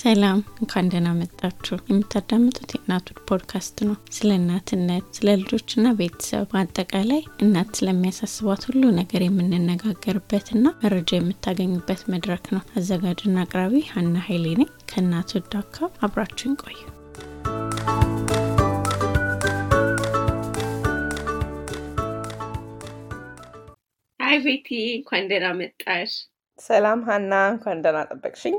ሰላም እንኳን ደህና መጣችሁ። የምታዳምጡት የእናቱን ፖድካስት ነው። ስለ እናትነት፣ ስለ ልጆችና ቤተሰብ በአጠቃላይ እናት ስለሚያሳስቧት ሁሉ ነገር የምንነጋገርበትና መረጃ የምታገኙበት መድረክ ነው። አዘጋጅና አቅራቢ ሀና ኃይሌ ነኝ። ከእናቱ ጋር አብራችሁን ቆዩ። hi ቤቲ፣ እንኳን ደህና መጣሽ። ሰላም ሀና፣ እንኳን ደህና ጠበቅሽኝ።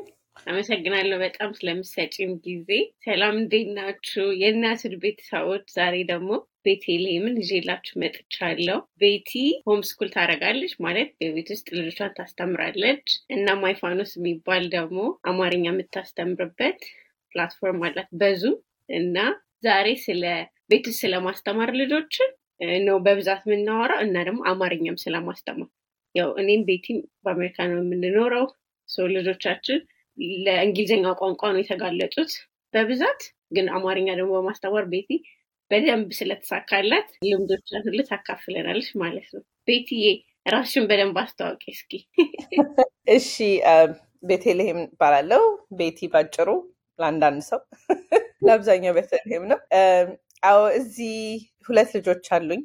አመሰግናለሁ በጣም ስለምሰጪም ጊዜ። ሰላም እንዴት ናችሁ? የእናቱን ቤተሰቦች፣ ዛሬ ደግሞ ቤቴልሄምን ይዤላችሁ መጥቻለሁ። ቤቲ homeschool ታደርጋለች ማለት በቤት ውስጥ ልጆቿን ታስተምራለች እና ማይፋኖስ የሚባል ደግሞ አማርኛ የምታስተምርበት platform አላት በዙም እና ዛሬ ስለ ቤት ውስጥ ስለማስተማር ልጆችን ነው በብዛት የምናወራው እና ደግሞ አማርኛም ስለማስተማር ያው እኔም ቤቲም በአሜሪካ ነው የምንኖረው ሰው ልጆቻችን ለእንግሊዝኛ ቋንቋ ነው የተጋለጡት በብዛት ግን አማርኛ ደግሞ በማስተማር ቤቲ በደንብ ስለተሳካላት ልምዶችን ሁሉ ታካፍለናለች ማለት ነው። ቤቲዬ ራስሽን በደንብ አስተዋወቂ እስኪ። እሺ፣ ቤቴልሄም እባላለሁ። ቤቲ ባጭሩ ለአንዳንድ ሰው ለአብዛኛው ቤተልሄም ነው። አዎ እዚህ ሁለት ልጆች አሉኝ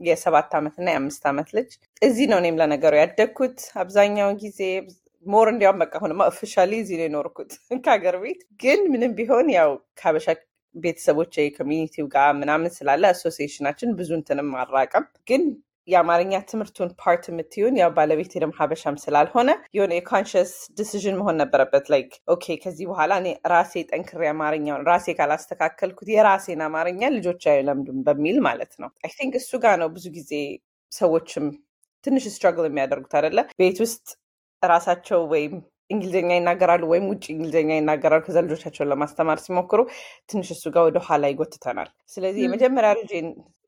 የሰባት ዓመት እና የአምስት ዓመት ልጅ። እዚህ ነው እኔም ለነገሩ ያደግኩት አብዛኛውን ጊዜ more እንዲያውም በቃ አሁንማ officially እዚህ ነው የኖርኩት ከሀገር ቤት። ግን ምንም ቢሆን ያው ከሀበሻ ቤተሰቦች community ው ጋር ምናምን ስላለ አሶሲዬሽናችን ብዙ እንትንም አራቀም። ግን የአማርኛ ትምህርቱን part የምትሆን ያው ባለቤት ደግሞ ሀበሻም ስላልሆነ የሆነ የ conscious decision መሆን ነበረበት። like okay ከዚህ በኋላ እኔ ራሴ ጠንክሬ አማርኛውን ራሴ ካላስተካከልኩት የራሴን አማርኛ ልጆች አይለምዱም በሚል ማለት ነው። I think እሱ ጋር ነው ብዙ ጊዜ ሰዎችም ትንሽ ስትራግል የሚያደርጉት አይደለ ቤት ውስጥ ራሳቸው ወይም እንግሊዝኛ ይናገራሉ ወይም ውጭ እንግሊዝኛ ይናገራሉ። ከዛ ልጆቻቸውን ለማስተማር ሲሞክሩ ትንሽ እሱ ጋር ወደ ኋላ ይጎትተናል። ስለዚህ የመጀመሪያ ልጅ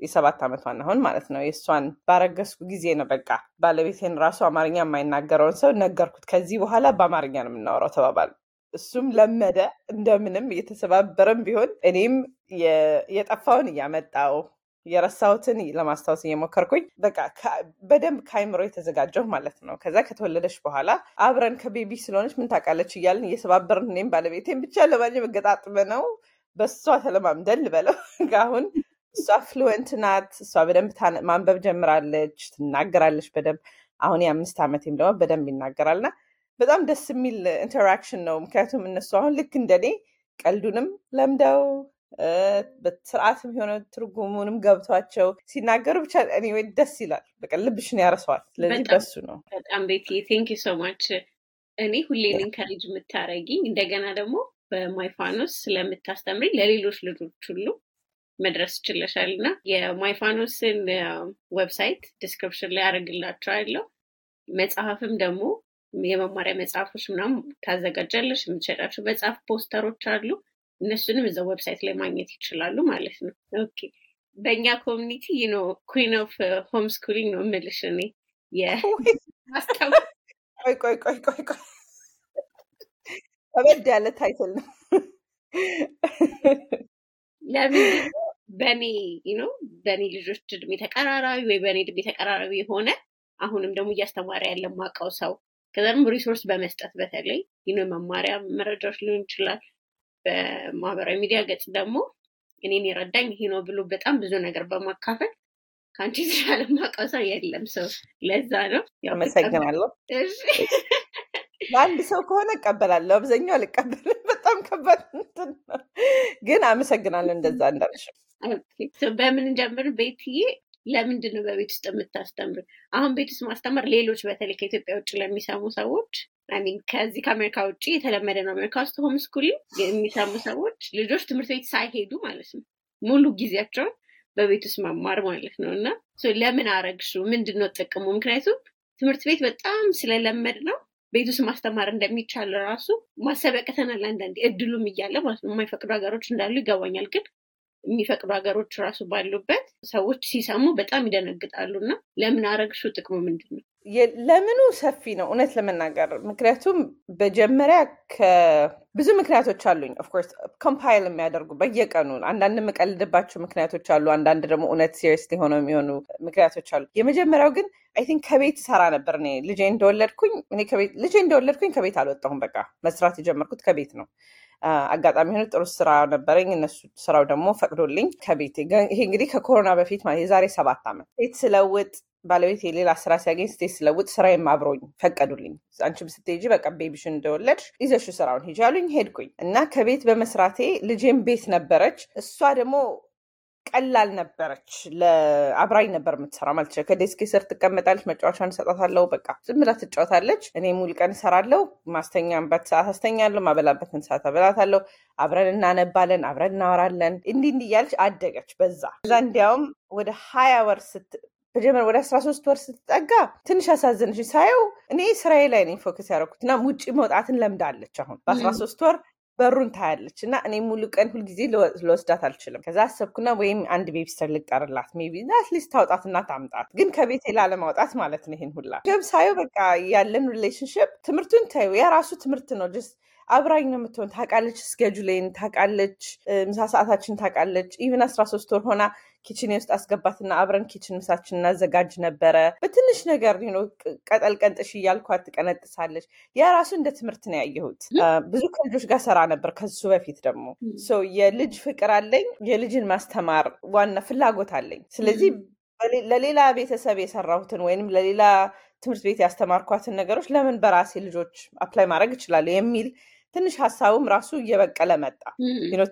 የሰባት ዓመቷን አሁን ማለት ነው የእሷን ባረገዝኩ ጊዜ ነው በቃ ባለቤቴን ራሱ አማርኛ የማይናገረውን ሰው ነገርኩት። ከዚህ በኋላ በአማርኛ ነው የምናወራው ተባባል። እሱም ለመደ እንደምንም እየተሰባበረም ቢሆን እኔም የጠፋውን እያመጣው የረሳሁትን ለማስታወስ እየሞከርኩኝ በቃ በደንብ ከአይምሮ የተዘጋጀው ማለት ነው። ከዛ ከተወለደች በኋላ አብረን ከቤቢ ስለሆነች ምን ታውቃለች እያልን እየሰባበርን እኔም ባለቤቴን ብቻ ለማኝ መገጣጥመ ነው በእሷ ተለማምደን ልበለው። አሁን እሷ ፍሉወንት ናት። እሷ በደንብ ማንበብ ጀምራለች፣ ትናገራለች በደንብ አሁን የአምስት ዓመቴም ደግሞ በደንብ ይናገራልና በጣም ደስ የሚል ኢንተራክሽን ነው። ምክንያቱም እነሱ አሁን ልክ እንደኔ ቀልዱንም ለምደው በስርዓትም የሆነ ትርጉሙንም ገብቷቸው ሲናገሩ ብቻ እኔ ደስ ይላል። በቃ ልብሽን ያረሰዋል። ስለዚህ በሱ ነው። በጣም ቤቲ thank you so much። እኔ ሁሌን encourage የምታረጊኝ እንደገና ደግሞ በማይፋኖስ ስለምታስተምሪ ለሌሎች ልጆች ሁሉ መድረስ ችለሻል እና የማይፋኖስን website description ላይ አደርግላቸዋለሁ። መጽሐፍም ደግሞ የመማሪያ መጽሐፎች ምናምን ታዘጋጃለሽ። የምትሸጣቸው መጽሐፍ ፖስተሮች አሉ። እነሱንም እዛ website ላይ ማግኘት ይችላሉ ማለት ነው። okay በእኛ community ኖ queen of homeschooling ነው የምልሽ እኔ ቆይ ቆይ ቆይ ቆይ ቆይ ከበድ ያለ title ነው። ለምን በእኔ ነው በእኔ ልጆች እድሜ ተቀራራቢ ወይ በእኔ እድሜ ተቀራራቢ የሆነ አሁንም ደግሞ እያስተማረ ያለ ማውቀው ሰው ከዛ ደግሞ resource በመስጠት በተለይ ሆኖ መማሪያ መረጃዎች ሊሆን ይችላል በማህበራዊ ሚዲያ ገጽ ደግሞ እኔን የረዳኝ ይሄ ነው ብሎ በጣም ብዙ ነገር በማካፈል ከአንቺ የተሻለ ማውቀው ሰው የለም። ሰው ለዛ ነው አመሰግናለሁ። ለአንድ ሰው ከሆነ እቀበላለሁ፣ አብዛኛው አልቀበልም። በጣም ከባድ ግን አመሰግናለሁ እንደዛ እንዳልሽ። በምን እንጀምር ቤትዬ? ለምንድን ነው በቤት ውስጥ የምታስተምር? አሁን ቤት ውስጥ ማስተማር ሌሎች በተለይ ከኢትዮጵያ ውጭ ለሚሰሙ ሰዎች I mean ከዚህ ከአሜሪካ ውጭ የተለመደ ነው። አሜሪካ ውስጥ homeschooling የሚሰሙ ሰዎች ልጆች ትምህርት ቤት ሳይሄዱ ማለት ነው ሙሉ ጊዜያቸውን በቤት ውስጥ መማር ማለት ነው። እና ለምን አረግሽው? ምንድን ነው ጥቅሙ? ምክንያቱም ትምህርት ቤት በጣም ስለለመድ ነው ቤት ውስጥ ማስተማር እንደሚቻል ራሱ ማሰብ ያቅተናል። አንዳንዴ እድሉም እያለ ማለት ነው። የማይፈቅዱ ሀገሮች እንዳሉ ይገባኛል ግን የሚፈቅዱ ሀገሮች ራሱ ባሉበት ሰዎች ሲሰሙ በጣም ይደነግጣሉ። እና ለምን አረግሽው? ጥቅሙ ምንድን ነው? ለምኑ ሰፊ ነው? እውነት ለመናገር ምክንያቱም በመጀመሪያ ብዙ ምክንያቶች አሉኝ። of course compile የሚያደርጉ በየቀኑ አንዳንድ የምቀልድባቸው ምክንያቶች አሉ። አንዳንድ ደግሞ እውነት serious ሊሆነው የሚሆኑ ምክንያቶች አሉ። የመጀመሪያው ግን I think ከቤት ሰራ ነበር እኔ ልጄ እንደወለድኩኝ። ልጄ እንደወለድኩኝ ከቤት አልወጣሁም። በቃ መስራት የጀመርኩት ከቤት ነው። አጋጣሚ ሆነ ጥሩ ስራ ነበረኝ። እነሱ ስራው ደግሞ ፈቅዶልኝ ከቤቴ ይሄ እንግዲህ ከኮሮና በፊት የዛሬ ሰባት ዓመት ቤት ስለውጥ ባለቤት የሌላ ስራ ሲያገኝ state ስለውጥ ስራዬም አብሮኝ ፈቀዱልኝ። አንቺም ስትሄጂ በቃ baby ሽን እንደወለድሽ ይዘሽ ስራውን ሂጂ አሉኝ። ሄድኩኝ እና ከቤት በመስራቴ ልጄም ቤት ነበረች። እሷ ደግሞ ቀላል ነበረች። አብራኝ ነበር የምትሰራው ማለት ነው። ከ desk ስር ትቀመጣለች፣ መጫወቻን እሰጣታለሁ። በቃ ዝም ብላ ትጫወታለች። እኔ ሙሉ ቀን እሰራለሁ። ማስተኛበት ሰዓት አስተኛለሁ፣ ማበላበት ሰዓት አበላታለሁ። አብረን እናነባለን፣ አብረን እናወራለን። እንዲህ እንዲህ እያለች አደገች። በዛ እዛ እንዲያውም ወደ ሀያ ወር መጀመሪያ ወደ አስራ ሶስት ወር ስትጠጋ ትንሽ አሳዘነች። ሳየው እኔ ስራዬ ላይ ነኝ focus ያደረኩት እና ውጭ መውጣትን ለምዳለች። አሁን በአስራ ሶስት ወር በሩን ታያለች እና እኔ ሙሉ ቀን ሁልጊዜ ልወስዳት አልችልም። ከዛ አሰብኩና ወይም አንድ babysitter ልቅጠርላት maybe at least ታውጣትና ታምጣት፣ ግን ከቤቴ ላለማውጣት ማለት ነው። ይሄን ሁላ gap ሳየው በቃ ያለን relationship ትምህርቱን ታዩ የራሱ ትምህርት ነው just አብራኝ ነው የምትሆን። ታውቃለች፣ schedule ኤን ታውቃለች፣ ምሳ ሰዓታችን ታውቃለች። even አስራ ሶስት ወር ሆና kitchen ኤ ውስጥ አስገባትና አብረን kitchen ምሳችን እናዘጋጅ ነበረ። በትንሽ ነገር ቅጠል ቀንጥሺ እያልኳት ትቀነጥሳለች። ያ ራሱ እንደ ትምህርት ነው ያየሁት። ብዙ ከልጆች ጋር ሰራ ነበር። ከሱ በፊት ደግሞ የልጅ ፍቅር አለኝ። የልጅን ማስተማር ዋና ፍላጎት አለኝ። ስለዚህ ለሌላ ቤተሰብ የሰራሁትን ወይንም ለሌላ ትምህርት ቤት ያስተማርኳትን ነገሮች ለምን በራሴ ልጆች apply ማድረግ እችላለሁ የሚል ትንሽ ሀሳቡም ራሱ እየበቀለ መጣ።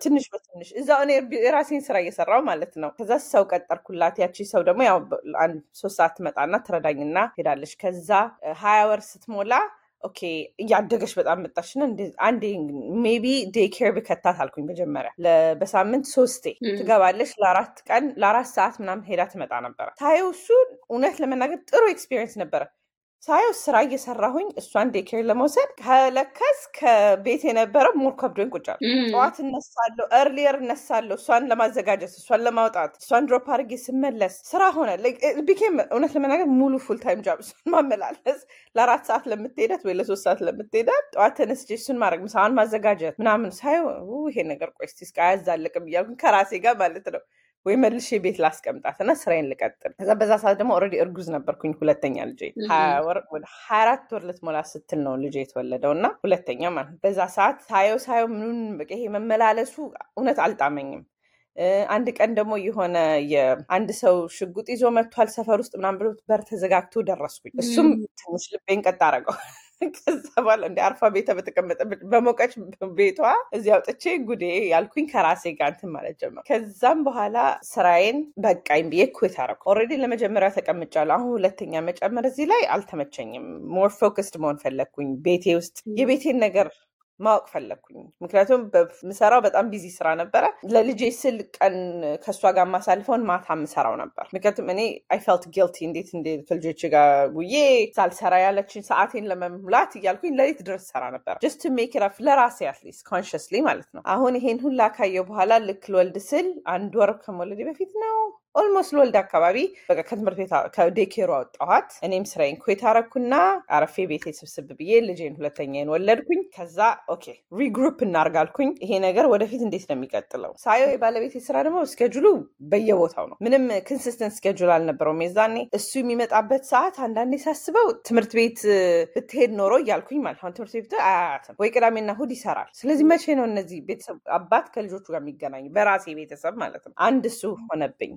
ትንሽ በትንሽ እዛው እኔ የራሴን ስራ እየሰራሁ ማለት ነው። ከዛ ሰው ቀጠርኩላት። ያቺ ሰው ደግሞ ያው አንድ ሶስት ሰዓት ትመጣና ትረዳኝና ሄዳለች። ከዛ ሀያ ወር ስትሞላ okay እያደገች በጣም መጣችና አንዴ maybe daycare ብከታት አልኩኝ። መጀመሪያ በሳምንት ሶስቴ ትገባለች። ለአራት ቀን ለአራት ሰዓት ምናምን ሄዳ ትመጣ ነበረ። ሳየው እሱ እውነት ለመናገር ጥሩ experience ነበረ። ሳየው ስራ እየሰራሁኝ እሷን daycare ለመውሰድ ከለከስ ከቤት የነበረው more ከብዶኝ ቁጭ አልኩ። ጠዋት እነሳለሁ፣ earlier እነሳለሁ እሷን ለማዘጋጀት እሷን ለማውጣት እሷን drop አድርጌ ስመለስ ስራ ሆነ። became እውነት ለመናገር ሙሉ full time job እሷን ማመላለስ ለአራት ሰዓት ለምትሄዳት ወይ ለሶስት ሰዓት ለምትሄዳት ጠዋት ተነስቼ እሱን ማድረግ ምሳዋን ማዘጋጀት ምናምን ሳየው ይሄ ነገር ቆይ እስኪ አያዛልቅም እያልኩኝ ከራሴ ጋር ማለት ነው ወይ መልሼ ቤት ላስቀምጣት እና ስራዬን ልቀጥል። ከዛ በዛ ሰዓት ደግሞ already እርጉዝ ነበርኩኝ። ሁለተኛ ልጄ ወደ ሀያ አራት ወር ልትሞላ ስትል ነው ልጄ የተወለደው እና ሁለተኛ ማለት በዛ ሰዓት ሳየው ሳየው ምኑን በቃ ይሄ መመላለሱ እውነት አልጣመኝም። አንድ ቀን ደግሞ የሆነ የአንድ ሰው ሽጉጥ ይዞ መጥቷል ሰፈር ውስጥ ምናምን ብሎ በር ተዘጋግቶ ደረስኩኝ። እሱም ትንሽ ልቤን ቀጥ አደረገው። ከዛ በኋላ እንዴ አርፋ ቤቷ በተቀመጠች በሞቀች ቤቷ እዚህ አውጥቼ ጉዴ ያልኩኝ ከራሴ ጋር እንትን ማለት ጀመር። ከዛም በኋላ ስራዬን በቃኝ ብዬ quit አደረኩ። already ለመጀመሪያ ተቀምጫለሁ። አሁን ሁለተኛ መጨመር እዚህ ላይ አልተመቸኝም። more focused መሆን ፈለግኩኝ። ቤቴ ውስጥ የቤቴን ነገር ማወቅ ፈለግኩኝ። ምክንያቱም ምሰራው በጣም busy ስራ ነበረ። ለልጄ ስል ቀን ከእሷ ጋር ማሳልፈውን ማታ ምሰራው ነበር። ምክንያቱም እኔ I felt guilty እንዴት እንዴት ከልጆች ጋር ውዬ ሳልሰራ ያለችን ሰዓቴን ለመሙላት እያልኩኝ ለሊት ድረስ ሰራ ነበር። just make ራፍ ለራሴ at least consciously ማለት ነው። አሁን ይሄን ሁላ ካየሁ በኋላ ልክ ልወልድ ስል አንድ ወር ከመውለዴ በፊት ነው almost ልወልድ አካባቢ በቃ ከትምህርት ቤት ከ daycare ኡ አወጣኋት። እኔም ስራዬን quit አረኩና አርፌ ቤቴ ስብስብ ብዬ ልጄን ሁለተኛዬን ወለድኩኝ። ከዛ okay regroup እናርግ አልኩኝ። ይሄ ነገር ወደፊት እንዴት ነው የሚቀጥለው? ሳየው የባለቤቴ ስራ ደግሞ schedule ኡ በየቦታው ነው። ምንም consistent schedule አልነበረውም የዛኔ። እሱ የሚመጣበት ሰዓት አንዳንዴ ሳስበው ትምህርት ቤት ብትሄድ ኖሮ እያልኩኝ ማለት አሁን ትምህርት ቤት አያያትም ወይ ቅዳሜና እሑድ ይሰራል። ስለዚህ መቼ ነው እነዚህ ቤተሰብ አባት ከልጆቹ ጋር የሚገናኙ? በራሴ ቤተሰብ ማለት ነው። አንድ እሱ ሆነብኝ።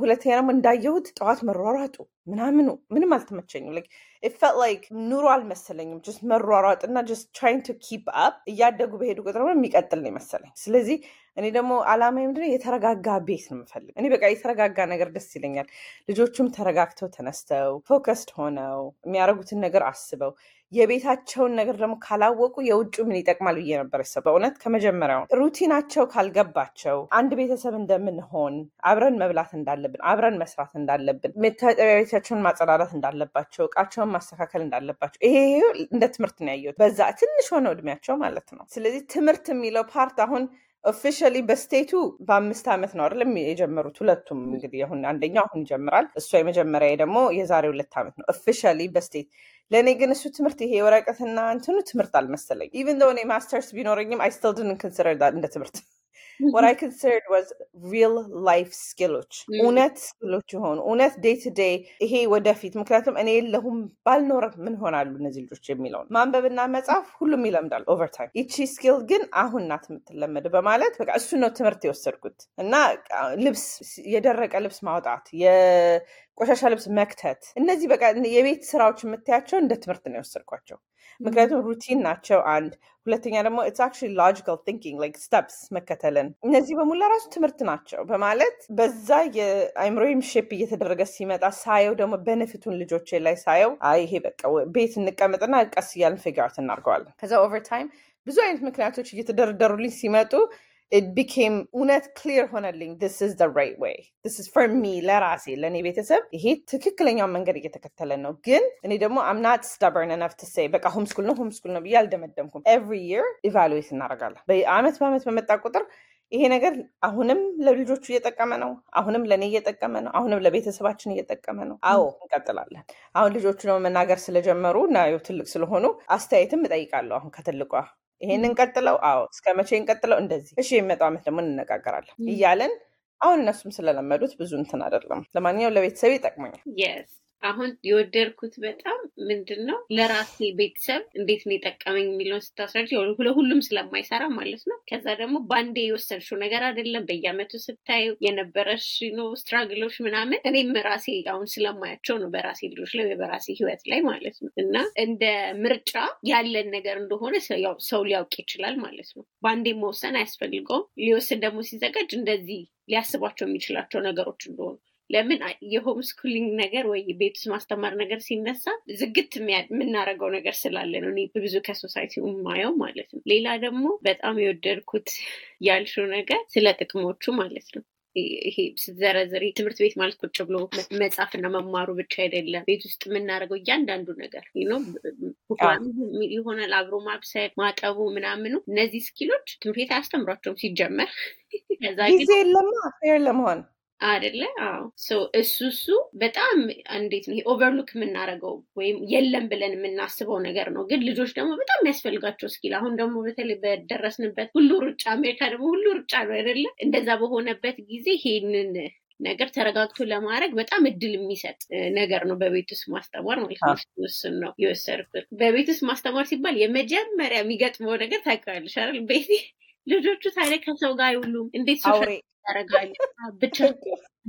ሁለተኛ ደግሞ እንዳየሁት ጠዋት መሯሯጡ ምናምኑ ምንም አልተመቸኝም። I feel like ኑሮ አልመሰለኝም። just መሯሯጥ እና just trying to keep up እያደጉ በሄዱ ቁጥር የሚቀጥል ነው የመሰለኝ። ስለዚህ እኔ ደግሞ አላማ ምንድነው የተረጋጋ ቤት ነው የምፈልግ። እኔ በቃ የተረጋጋ ነገር ደስ ይለኛል። ልጆቹም ተረጋግተው ተነስተው focused ሆነው የሚያደርጉትን ነገር አስበው የቤታቸውን ነገር ደግሞ ካላወቁ የውጭ ምን ይጠቅማል ብዬ ነበር ሰው በእውነት ከመጀመሪያው routine ኣቸው ካልገባቸው አንድ ቤተሰብ እንደምንሆን አብረን መብላት እንዳለብን አብረን መስራት እንዳለብን መታጠቢያ ቤታቸውን ማጸዳዳት እንዳለባቸው እቃቸውን ማስተካከል እንዳለባቸው ይሄ እንደ ትምህርት ነው ያየሁት። በዛ ትንሽ ሆነው እድሜያቸው ማለት ነው። ስለዚህ ትምህርት የሚለው part አሁን officially በ state ኡ በአምስት ዓመት ነው አይደለም የጀመሩት ሁለቱም። እንግዲህ አሁን አንደኛው አሁን ይጀምራል፣ እሷ የመጀመሪያ ደግሞ የዛሬ ሁለት ዓመት ነው officially በ state። ለእኔ ግን እሱ ትምህርት ይሄ ወረቀትና እንትኑ ትምህርት አልመሰለኝ። even though masters ቢኖረኝም I still didn't consider እንደ ትምህርት what I considered was real life skill ኦች እውነት skill ኦች የሆኑ እውነት day to day ይሄ ወደፊት ምክንያቱም እኔ የለሁም ባልኖር ምን ይሆናሉ እነዚህ ልጆች የሚለውን ማንበብና መጻፍ ሁሉም ይለምዳል over time። ይቺ skill ግን አሁን ናት የምትለመድ በማለት በቃ እሱ ነው ትምህርት የወሰድኩት እና ልብስ የደረቀ ልብስ ማውጣት የቆሻሻ ልብስ መክተት እነዚህ በቃ የቤት ስራዎች የምታያቸው እንደ ትምህርት ነው የወሰድኳቸው። ምክንያቱም routine ናቸው አንድ። ሁለተኛ ደግሞ it's actually logical thinking like steps መከተልን። እነዚህ በሞላ ራሱ ትምህርት ናቸው። በማለት በዛ የአይምሮዬም shape እየተደረገ ሲመጣ ሳየው ደግሞ benefit ኡን ልጆቼ ላይ ሳየው አይ ይሄ በቃ ቤት እንቀመጥና ቀስ እያልን figure እናድርገዋለን። ከዛ over time ብዙ አይነት ምክንያቶች እየተደረደሩልኝ ሲመጡ it became እውነት ክሊር ሆነልኝ this is the right way. This is for me ለራሴ ለእኔ ቤተሰብ ይሄ ትክክለኛው መንገድ እየተከተለ ነው። ግን እኔ ደግሞ I'm not stubborn enough to say በቃ ሆምስኩል ነው ሆምስኩል ነው ብዬ አልደመደምኩም። Every year ኢቫሉዌት እናደርጋለን። በአመት በአመት በመጣ ቁጥር ይሄ ነገር አሁንም ለልጆቹ እየጠቀመ ነው። አሁንም ለእኔ እየጠቀመ ነው። አሁንም ለቤተሰባችን እየጠቀመ ነው። አዎ እንቀጥላለን። አሁን ልጆቹ ደግሞ መናገር ስለጀመሩ እና ትልቅ ስለሆኑ አስተያየትም እጠይቃለሁ አሁን ከትልቋ ይሄን እንቀጥለው፣ አዎ እስከ መቼ እንቀጥለው፣ እንደዚህ እሺ፣ የሚመጣው ዓመት ደግሞ እንነጋገራለን እያለን አሁን እነሱም ስለለመዱት ብዙ እንትን አይደለም። ለማንኛውም ለቤተሰብ ይጠቅመኛል። አሁን የወደድኩት በጣም ምንድን ነው ለራሴ ቤተሰብ እንዴት ነው የጠቀመኝ የሚለውን ስታስረጅ ለሁሉም ስለማይሰራ ማለት ነው። ከዛ ደግሞ በአንዴ የወሰድሽው ነገር አይደለም። በየአመቱ ስታዩ የነበረሽ ነው ስትራግሎች ምናምን እኔም ራሴ አሁን ስለማያቸው ነው በራሴ ልጆች ላይ በራሴ ህይወት ላይ ማለት ነው እና እንደ ምርጫ ያለን ነገር እንደሆነ ሰው ሊያውቅ ይችላል ማለት ነው። በአንዴ መወሰን አያስፈልገውም። ሊወስን ደግሞ ሲዘጋጅ እንደዚህ ሊያስባቸው የሚችላቸው ነገሮች እንደሆኑ ለምን የ homeschooling ነገር ወይ ቤት ውስጥ ማስተማር ነገር ሲነሳ ዝግት የምናደርገው ነገር ስላለ ነው። እኔ ብዙ ከ society የማየው ማለት ነው። ሌላ ደግሞ በጣም የወደድኩት ያልሽው ነገር ስለ ጥቅሞቹ ማለት ነው። ይሄ ስትዘረዝሪ ትምህርት ቤት ማለት ቁጭ ብሎ መጻፍና መማሩ ብቻ አይደለም። ቤት ውስጥ የምናደርገው እያንዳንዱ ነገር ይሆናል። አብሮ ማብሰል፣ ማጠቡ፣ ምናምኑ እነዚህ skill ኦች ትምህርት ቤት አያስተምሯቸውም ሲጀመር። ጊዜ የለማ fair ለመሆን አደለ? አዎ። እሱ እሱ በጣም እንዴት ነው overlook የምናደርገው ወይም የለም ብለን የምናስበው ነገር ነው። ግን ልጆች ደግሞ በጣም የሚያስፈልጋቸው skill አሁን ደግሞ በተለይ በደረስንበት ሁሉ ሩጫ፣ አሜሪካ ደግሞ ሁሉ ሩጫ ነው አይደለ? እንደዛ በሆነበት ጊዜ ይሄንን ነገር ተረጋግቶ ለማድረግ በጣም እድል የሚሰጥ ነገር ነው። በቤት ውስጥ ማስተማር ማለት እሱን ነው የወሰድኩት። በቤት ውስጥ ማስተማር ሲባል የመጀመሪያ የሚገጥመው ነገር ታውቂዋለሽ አይደል? ቤት ልጆቹ ታዲያ ከሰው ጋር አይውሉም። እንዴት ያደርጋሉ ብቻ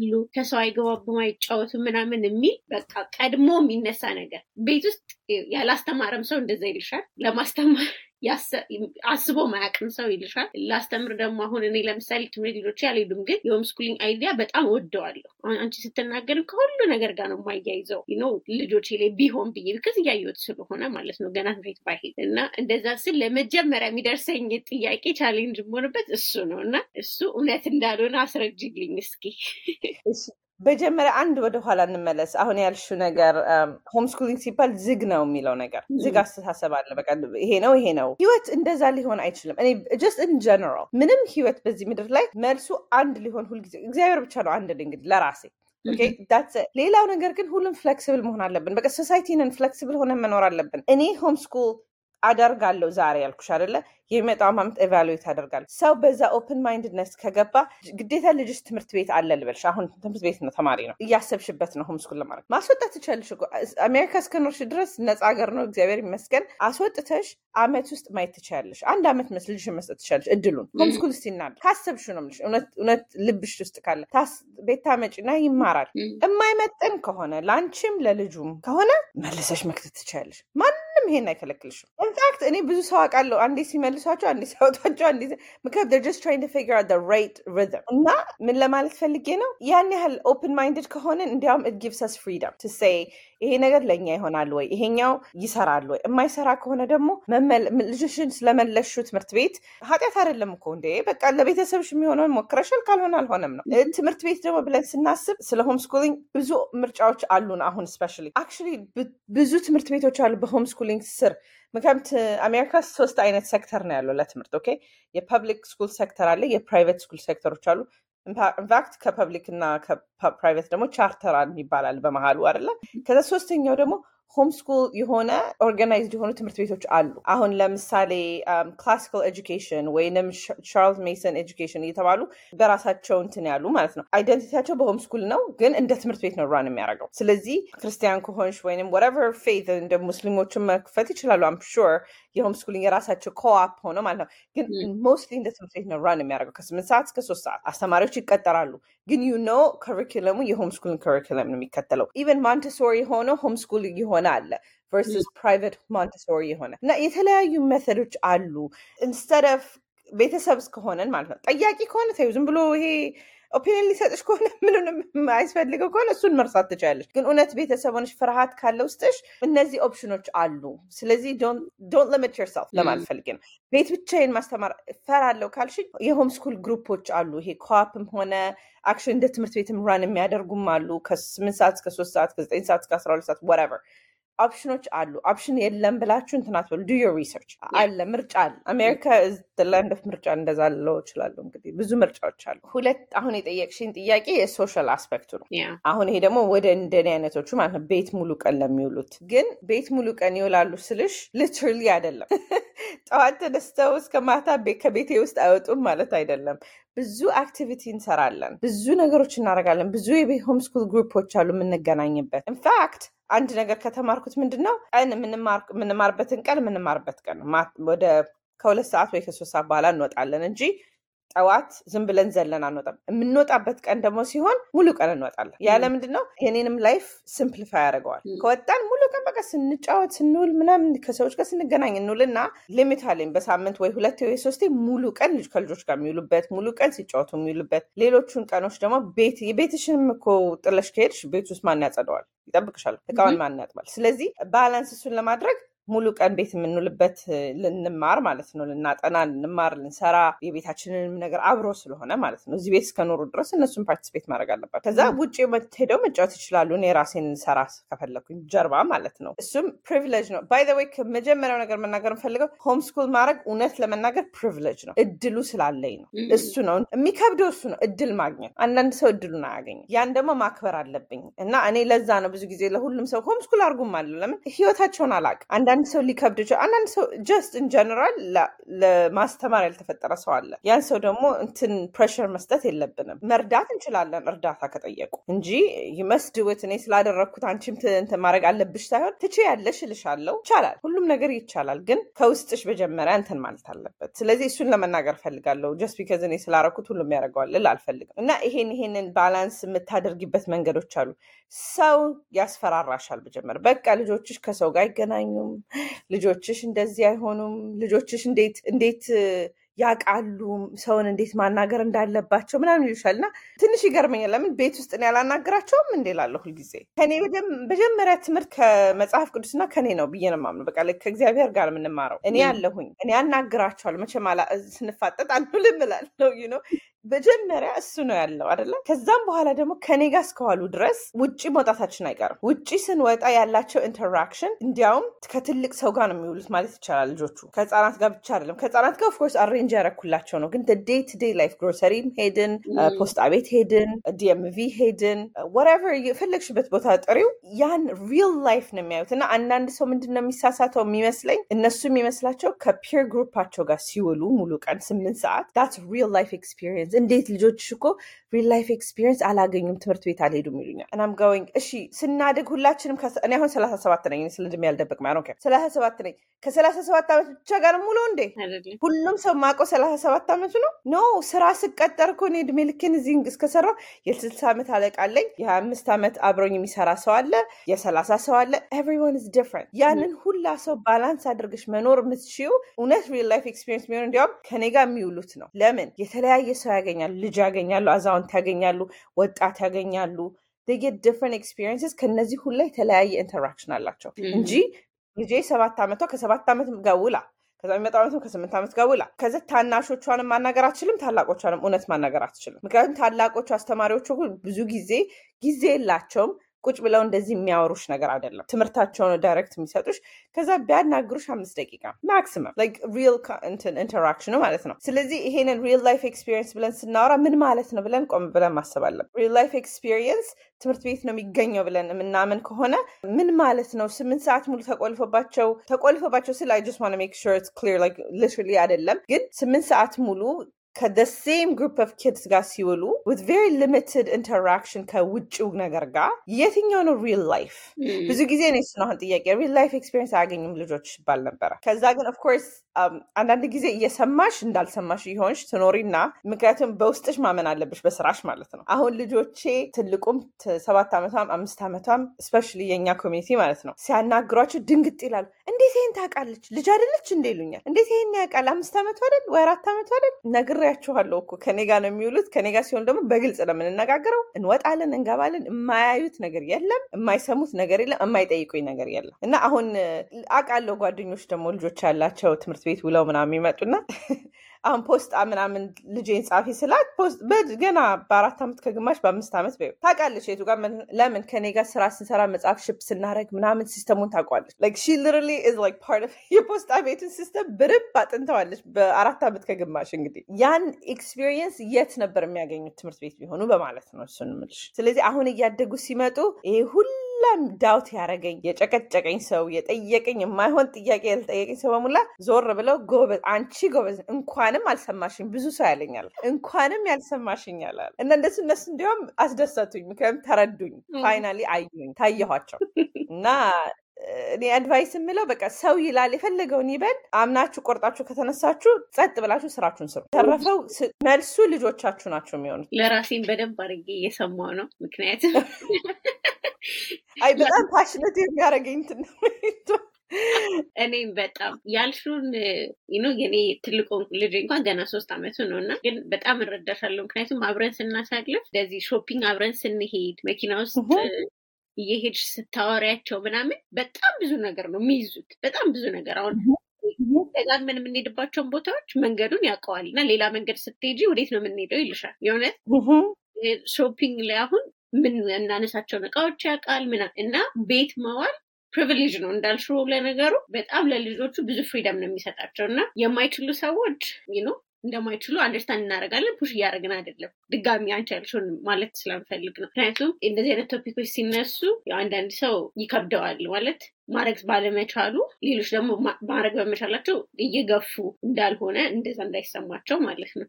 ሉ ከሰው አይገባቡም፣ አይጫወቱም ምናምን የሚል በቃ ቀድሞ የሚነሳ ነገር ቤት ውስጥ ያላስተማረም ሰው እንደዛ ይልሻል። ለማስተማር አስቦ ማያቅም ሰው ይልሻል። ላስተምር ደግሞ አሁን እኔ ለምሳሌ ትምህርት ልጆች አልሄዱም፣ ግን የ homeschooling idea በጣም ወደዋለሁ። አንቺ ስትናገር ከሁሉ ነገር ጋር ነው የማያይዘው ነው ልጆች ላይ ቢሆን ብዬ because እያየሁት ስለሆነ ማለት ነው ገና ትምህርት ባይሄድ እና እንደዛ ስል ለመጀመሪያ የሚደርሰኝ ጥያቄ challenge የሆንበት እሱ ነው እና እሱ እውነት እንዳልሆነ አስረጅልኝ እስኪ። በጀመሪያ አንድ ወደ ኋላ እንመለስ። አሁን ያልሽው ነገር homeschooling ሲባል ዝግ ነው የሚለው ነገር ዝግ አስተሳሰብ አለ። በቃ ይሄ ነው ይሄ ነው። ህይወት እንደዛ ሊሆን አይችልም። እኔ just in general ምንም ህይወት በዚህ ምድር ላይ መልሱ አንድ ሊሆን ሁልጊዜ እግዚአብሔር ብቻ ነው አንድ እንግዲህ ለራሴ ሌላው ነገር ግን ሁሉም flexible መሆን አለብን። በቃ society ንን flexible ሆነን መኖር አለብን። እኔ homeschool አደርጋለሁ ዛሬ ያልኩሽ አይደለ? የሚመጣው ዓመት evaluate አደርጋለሁ። ሰው በዛ open-mindedness ከገባ ግዴታ ልጅሽ ትምህርት ቤት አለ ልበልሽ። አሁን ትምህርት ቤት ነው ተማሪ ነው እያሰብሽበት ነው homeschool ለማድረግ ማስወጣት ትችላለሽ። አሜሪካ እስከኖርሽ ድረስ ነፃ ሀገር ነው እግዚአብሔር ይመስገን። አስወጥተሽ አመት ውስጥ ማየት ትችላለሽ። አንድ አመት መስ ልጅሽን መስጠት ትችላለሽ እድሉን homeschool ስቲናል ካሰብሽ ነው የምልሽ። እውነት ልብሽ ውስጥ ካለ ቤት ታመጪና ይማራል። የማይመጥን ከሆነ ለአንቺም ለልጁም ከሆነ መልሰሽ መክተት ትችላለሽ። ማንም ይሄን አይከለክልሽም። in fact እኔ ብዙ ሰው አውቃለሁ። አንዴ ሲመልሷቸው አንዴ ሲያወጧቸው አንዴ ምክንያት they're just trying to figure out the right rhythm. እና ምን ለማለት ፈልጌ ነው? ያን ያህል open-minded ከሆንን እንዲያውም it gives us freedom to say ይሄ ነገር ለእኛ ይሆናል ወይ? ይሄኛው ይሰራል ወይ? የማይሰራ ከሆነ ደግሞ ልጅሽን ስለመለሹ ትምህርት ቤት ኃጢአት አይደለም እኮ እንዴ? በቃ ለቤተሰብሽ የሚሆነውን ሞክረሻል ካልሆነ አልሆነም ነው። ትምህርት ቤት ደግሞ ብለን ስናስብ ስለ homeschooling ብዙ ምርጫዎች አሉን አሁን especially actually ብዙ ትምህርት ቤቶች አሉ በ homeschooling ስር ምክንያት አሜሪካ ሶስት አይነት ሴክተር ነው ያለው ለትምህርት። Okay? የ public school sector አለ የ private school sector ኦች አሉ። in fact ከ public እና ከ private ደግሞ charter ይባላል በመሀሉ አይደለ? ከዛ ሶስተኛው ደግሞ homeschool የሆነ organized የሆኑ ትምህርት ቤቶች አሉ። አሁን ለምሳሌ classical education ወይንም Charlotte Mason education እየተባሉ በራሳቸው እንትን ያሉ ማለት ነው። identity ኣቸው በ homeschool ነው፣ ግን እንደ ትምህርት ቤት ነው run የሚያደርገው። ስለዚህ ክርስቲያን ከሆንሽ ወይም whatever faith እንደ ሙስሊሞችን መክፈት ይችላሉ። I'm sure የ homeschooling የራሳቸው co-op ሆነ ማለት ነው። ግን mostly እንደ ትምህርት ቤት ነው run የሚያደርገው ከስምንት ሰዓት እስከ ሶስት ሰዓት አስተማሪዎች ይቀጠራሉ። ግን you know curriculum ኡ የ homeschooling curriculum ነው የሚከተለው። even Montessori የሆነ homeschool የሆነ አለ versus private Montessori የሆነ እና የተለያዩ method ኦች አሉ። instead of ቤተሰብ እስከሆነን ማለት ነው። ጠያቂ ከሆነ ተይው ዝም ብሎ ይሄ opinion ሊሰጥሽ ከሆነ ምንም አያስፈልገው ከሆነ እሱን መርሳት ትችላለች። ግን እውነት ቤተሰብ ሆነሽ ፍርሃት ካለ ውስጥሽ እነዚህ ኦፕሽኖች አሉ። ስለዚህ don't limit yourself ለማለት ፈልጌ ነው። ቤት ብቻዬን ማስተማር እፈራለሁ ካልሽኝ የ homeschool group ኦች አሉ። ይሄ co-op ም ሆነ action እንደ ትምህርት ቤትም run የሚያደርጉም አሉ። ከስምንት ሰዓት እስከ ሶስት ሰዓት ከዘጠኝ ሰዓት እስከ አስራ ሁለት ሰዓት ወረቨር ኦፕሽኖች አሉ። option የለም ብላችሁ እንትን አትበሉ። do your research አለ፣ ምርጫ አለ። አሜሪካ land of ምርጫ እንደዛ ለው እችላለሁ። እንግዲህ ብዙ ምርጫዎች አሉ። ሁለት አሁን የጠየቅሽኝ ጥያቄ የ social aspect ኡ ነው። አሁን ይሄ ደግሞ ወደ እንደኔ አይነቶቹ ማለት ነው ቤት ሙሉ ቀን ለሚውሉት ግን ቤት ሙሉ ቀን ይውላሉ ስልሽ literally አይደለም። ጠዋት ተነስተው እስከ ማታ ከቤቴ ውስጥ አይወጡም ማለት አይደለም። ብዙ activity እንሰራለን፣ ብዙ ነገሮች እናደርጋለን። ብዙ የ homeschool group ኦች አሉ የምንገናኝበት። in fact አንድ ነገር ከተማርኩት ምንድን ነው ቀን የምንማርበትን ቀን የምንማርበት ቀን ወደ ከሁለት ሰዓት ወይ ከሶስት ሰዓት በኋላ እንወጣለን እንጂ ጠዋት ዝም ብለን ዘለን አንወጣም። የምንወጣበት ቀን ደግሞ ሲሆን ሙሉ ቀን እንወጣለን። ያለ ምንድን ነው የኔንም life simplify ያደርገዋል። ከወጣን ሙሉ ቀን በቃ ስንጫወት ስንውል ምናምን ከሰዎች ጋር ስንገናኝ እንውልና limit አለኝ በሳምንት ወይ ሁለት ወይ ሶስቴ ሙሉ ቀን ልጅ ከልጆች ጋር የሚውሉበት ሙሉ ቀን ሲጫወቱ የሚውሉበት። ሌሎቹን ቀኖች ደግሞ ቤት የቤትሽንም እኮ ጥለሽ ከሄድሽ ቤት ውስጥ ማን ያጸደዋል? ይጠብቅሻል። እቃውን ማን ያጥባል? ስለዚህ balance እሱን ለማድረግ ሙሉ ቀን ቤት የምንውልበት ልንማር ማለት ነው። ልናጠና፣ ልንማር፣ ልንሰራ የቤታችንንም ነገር አብሮ ስለሆነ ማለት ነው። እዚህ ቤት እስከኖሩ ድረስ እነሱን participate ማድረግ አለባቸው። ከዛ ውጭ ሄደው መጫወት ይችላሉ። እኔ ራሴን ሰራ ከፈለኩኝ ጀርባ ማለት ነው። እሱም privilege ነው። by the way ከመጀመሪያው ነገር መናገር የምፈልገው homeschool ማድረግ እውነት ለመናገር privilege ነው። እድሉ ስላለኝ ነው። እሱ ነው የሚከብደው፣ እሱ ነው እድል ማግኘት። አንዳንድ ሰው እድሉን አያገኝም። ያን ደግሞ ማክበር አለብኝ እና እኔ ለዛ ነው ብዙ ጊዜ ለሁሉም ሰው homeschool አድርጉም አለ። ለምን ህይወታቸውን አላውቅም። አንዳንድ ሰው ሊከብድ ይችላል። አንዳንድ ሰው just in general ለማስተማር ያልተፈጠረ ሰው አለ። ያን ሰው ደግሞ እንትን pressure መስጠት የለብንም። መርዳት እንችላለን እርዳታ ከጠየቁ እንጂ ይመስድውት እኔ ስላደረግኩት አንቺም እንትን ማድረግ አለብሽ ሳይሆን ትቼ ያለሽ እልሻለሁ። ይቻላል፣ ሁሉም ነገር ይቻላል። ግን ከውስጥሽ መጀመሪያ እንትን ማለት አለበት። ስለዚህ እሱን ለመናገር ፈልጋለሁ። just because እኔ ስላደረኩት ሁሉም ያደርገዋል ልል አልፈልግም። እና ይሄን ይሄንን balance የምታደርጊበት መንገዶች አሉ። ሰው ያስፈራራሻል። መጀመር በቃ ልጆችሽ ከሰው ጋር አይገናኙም ልጆችሽ እንደዚህ አይሆኑም፣ ልጆችሽ እንዴት እንዴት ያውቃሉ ሰውን እንዴት ማናገር እንዳለባቸው ምናምን ይሉሻል። እና ትንሽ ይገርመኛል። ለምን ቤት ውስጥ እኔ ያላናግራቸውም እንዴ ላለሁ ሁልጊዜ ከኔ መጀመሪያ ትምህርት ከመጽሐፍ ቅዱስና ከኔ ነው ብዬ ነው የማምነው። በቃ ከእግዚአብሔር ጋር የምንማረው እኔ ያለሁኝ እኔ ያናግራቸዋለሁ። መቼም ስንፋጠጥ አንልም እላለሁ ነው መጀመሪያ እሱ ነው ያለው አይደለም። ከዛም በኋላ ደግሞ ከኔ ጋር እስከዋሉ ድረስ ውጭ መውጣታችን አይቀርም። ውጭ ስንወጣ ያላቸው interaction እንዲያውም ከትልቅ ሰው ጋር ነው የሚውሉት ማለት ይቻላል። ልጆቹ ከህፃናት ጋር ብቻ አይደለም። ከህፃናት ጋር of course arrange ያረኩላቸው ነው። ግን day to day life grocery ም ሄድን፣ ፖስጣ ቤት ሄድን፣ DMV ሄድን፣ whatever የፈለግሽበት ቦታ ጥሪው ያን real life ነው የሚያዩት። እና አንዳንድ ሰው ምንድን ነው የሚሳሳተው የሚመስለኝ እነሱ የሚመስላቸው ከ peer group ኣቸው ጋር ሲውሉ ሙሉ ቀን ስምንት ሰዓት that's real life experience እንዴት ልጆችሽ እኮ real life experience አላገኙም ትምህርት ቤት አልሄዱም ይሉኛል። እናም going እሺ ስናድግ ሁላችንም እኔ አሁን ሰላሳ ሰባት ነኝ። ስለ ዕድሜ አልደበቅ ሰላሳ ሰባት ነኝ። ከሰላሳ ሰባት ዓመት ብቻ ጋር ሙሉ እንዴ? ሁሉም ሰው ማውቀው ሰላሳ ሰባት ዓመቱ ነው? no ስራ ስቀጠር እኮ እኔ ዕድሜ ልኬን እዚህ እስከሰራው የስልሳ ዓመት አለቃ አለኝ። የሀያ አምስት ዓመት አብሮኝ የሚሰራ ሰው አለ። የሰላሳ ሰው አለ። everyone is different ያንን ሁላ ሰው balance አድርገሽ መኖር የምትችይው እውነት real life experience የሚሆን እንዲያውም ከኔ ጋር የሚውሉት ነው። ለምን? የተለያየ ሰው ያገኛሉ ልጅ ያገኛሉ አዛውንት ያገኛሉ ወጣት ያገኛሉ። get different experiences ከነዚህ ሁላ የተለያየ interaction አላቸው። እንጂ ልጄ ሰባት ዓመቷ ከሰባት ዓመት ጋር ውላ ከዛ የሚመጣው ዓመትም ከስምንት ዓመት ጋር ውላ። ከዚ ታናሾቿንም ማናገር አትችልም፣ ታላቆቿንም እውነት ማናገር አትችልም። ምክንያቱም ታላቆቹ አስተማሪዎቹ ብዙ ጊዜ ጊዜ የላቸውም ቁጭ ብለው እንደዚህ የሚያወሩሽ ነገር አይደለም። ትምህርታቸውን direct የሚሰጡሽ ከዛ ቢያናግሩሽ አምስት ደቂቃ maximum real interaction ኡ ማለት ነው። ስለዚህ ይሄንን real life experience ብለን ስናወራ ምን ማለት ነው ብለን ቆም ብለን ማሰብ አለብን። real life experience ትምህርት ቤት ነው የሚገኘው ብለን የምናምን ከሆነ ምን ማለት ነው? ስምንት ሰዓት ሙሉ ተቆልፎባቸው ተቆልፎባቸው ስል I make literally አይደለም፣ ግን ስምንት ሰዓት ሙሉ ከ the same group of kids ጋር ሲውሉ with very limited interaction ከውጭው ነገር ጋር የትኛው ነው real life? ብዙ ጊዜ ነው አሁን ጥያቄ real life experience አያገኙም ልጆች ይባል ነበረ። ከዛ ግን of course አንዳንድ ጊዜ እየሰማሽ እንዳልሰማሽ እየሆንሽ ትኖሪና ምክንያቱም በውስጥሽ ማመን አለብሽ በስራሽ ማለት ነው። አሁን ልጆቼ ትልቁም ሰባት ዓመቷም አምስት ዓመቷም especially የእኛ community ማለት ነው ሲያናግሯቸው ድንግጥ ይላሉ። እንዴት ይሄን ታውቃለች? ልጅ አይደለች እንዴ ይሉኛል። እንዴት ይሄን ያውቃል? አምስት ዓመቱ አይደል ወይ አራት ዓመቱ አይደል? ነግሬያችኋለሁ እኮ ከኔ ጋር ነው የሚውሉት። ከኔ ጋር ሲሆን ደግሞ በግልጽ ነው የምንነጋገረው። እንወጣለን፣ እንገባለን። የማያዩት ነገር የለም፣ የማይሰሙት ነገር የለም፣ የማይጠይቁኝ ነገር የለም። እና አሁን አውቃለሁ ጓደኞች ደግሞ ልጆች ያላቸው ትምህርት ቤት ውለው ምናምን የሚመጡና አሁን ፖስጣ ምናምን ልጄን ጻፊ ስላት ገና በአራት ዓመት ከግማሽ በአምስት ዓመት በ ታውቃለች የቱ ጋር ለምን ከኔ ጋር ስራ ስንሰራ መጽሐፍ ship ስናደረግ ምናምን system ኡን ታውቋለች። literally የፖስጣ ቤቱን ሲስተም በደንብ አጥንተዋለች በአራት ዓመት ከግማሽ። እንግዲህ ያን experience የት ነበር የሚያገኙት ትምህርት ቤት ቢሆኑ በማለት ነው እሱን የምልሽ። ስለዚህ አሁን እያደጉ ሲመጡ ይሄ ሁሉ ሁላም ዳውት ያደረገኝ የጨቀጨቀኝ ሰው የጠየቀኝ የማይሆን ጥያቄ ያልጠየቀኝ ሰው በሙሉ ዞር ብለው ጎበዝ፣ አንቺ ጎበዝ፣ እንኳንም አልሰማሽኝ ብዙ ሰው ያለኛል፣ እንኳንም ያልሰማሽኛል አለ እና እንደሱ እነሱ እንዲያውም አስደሰቱኝ። ምክንያቱም ተረዱኝ፣ finally አዩኝ፣ ታየኋቸው እና እኔ advice የምለው በቃ ሰው ይላል የፈለገውን ይበል፣ አምናችሁ ቆርጣችሁ ከተነሳችሁ ጸጥ ብላችሁ ስራችሁን ስሩ። ተረፈው መልሱ ልጆቻችሁ ናቸው የሚሆኑት። ለራሴን በደንብ አድርጌ እየሰማው ነው። ምክንያቱም አይ በጣም passionate የሚያደርገኝ እንትን ነው። እኔም በጣም ያልሹን ነው። የኔ ትልቁ ልጅ እንኳን ገና ሶስት አመቱ ነው እና ግን በጣም እረዳሻለሁ። ምክንያቱም አብረን ስናሳልፍ እንደዚህ shopping አብረን ስንሄድ መኪና ውስጥ እየሄድሽ ስታወሪያቸው ምናምን በጣም ብዙ ነገር ነው የሚይዙት። በጣም ብዙ ነገር አሁን ደጋግመን የምንሄድባቸውን ቦታዎች መንገዱን ያውቀዋል እና ሌላ መንገድ ስትሄጂ ወዴት ነው የምንሄደው ይልሻል። የእውነት shopping ላይ አሁን ምን እናነሳቸውን እቃዎች ያውቃል ምና እና ቤት መዋል privilege ነው እንዳልሽው ለነገሩ በጣም ለልጆቹ ብዙ freedom ነው የሚሰጣቸው እና የማይችሉ ሰዎች ነው እንደማይችሉ understand እናደርጋለን። push እያደረግን አይደለም። ድጋሚ አንቺ ያልሽውን ማለት ስለምፈልግ ነው። ምክንያቱም እንደዚህ አይነት topic ኦች ሲነሱ አንዳንድ ሰው ይከብደዋል ማለት ማድረግ ባለመቻሉ፣ ሌሎች ደግሞ ማድረግ በመቻላቸው እየገፉ እንዳልሆነ እንደዛ እንዳይሰማቸው ማለት ነው።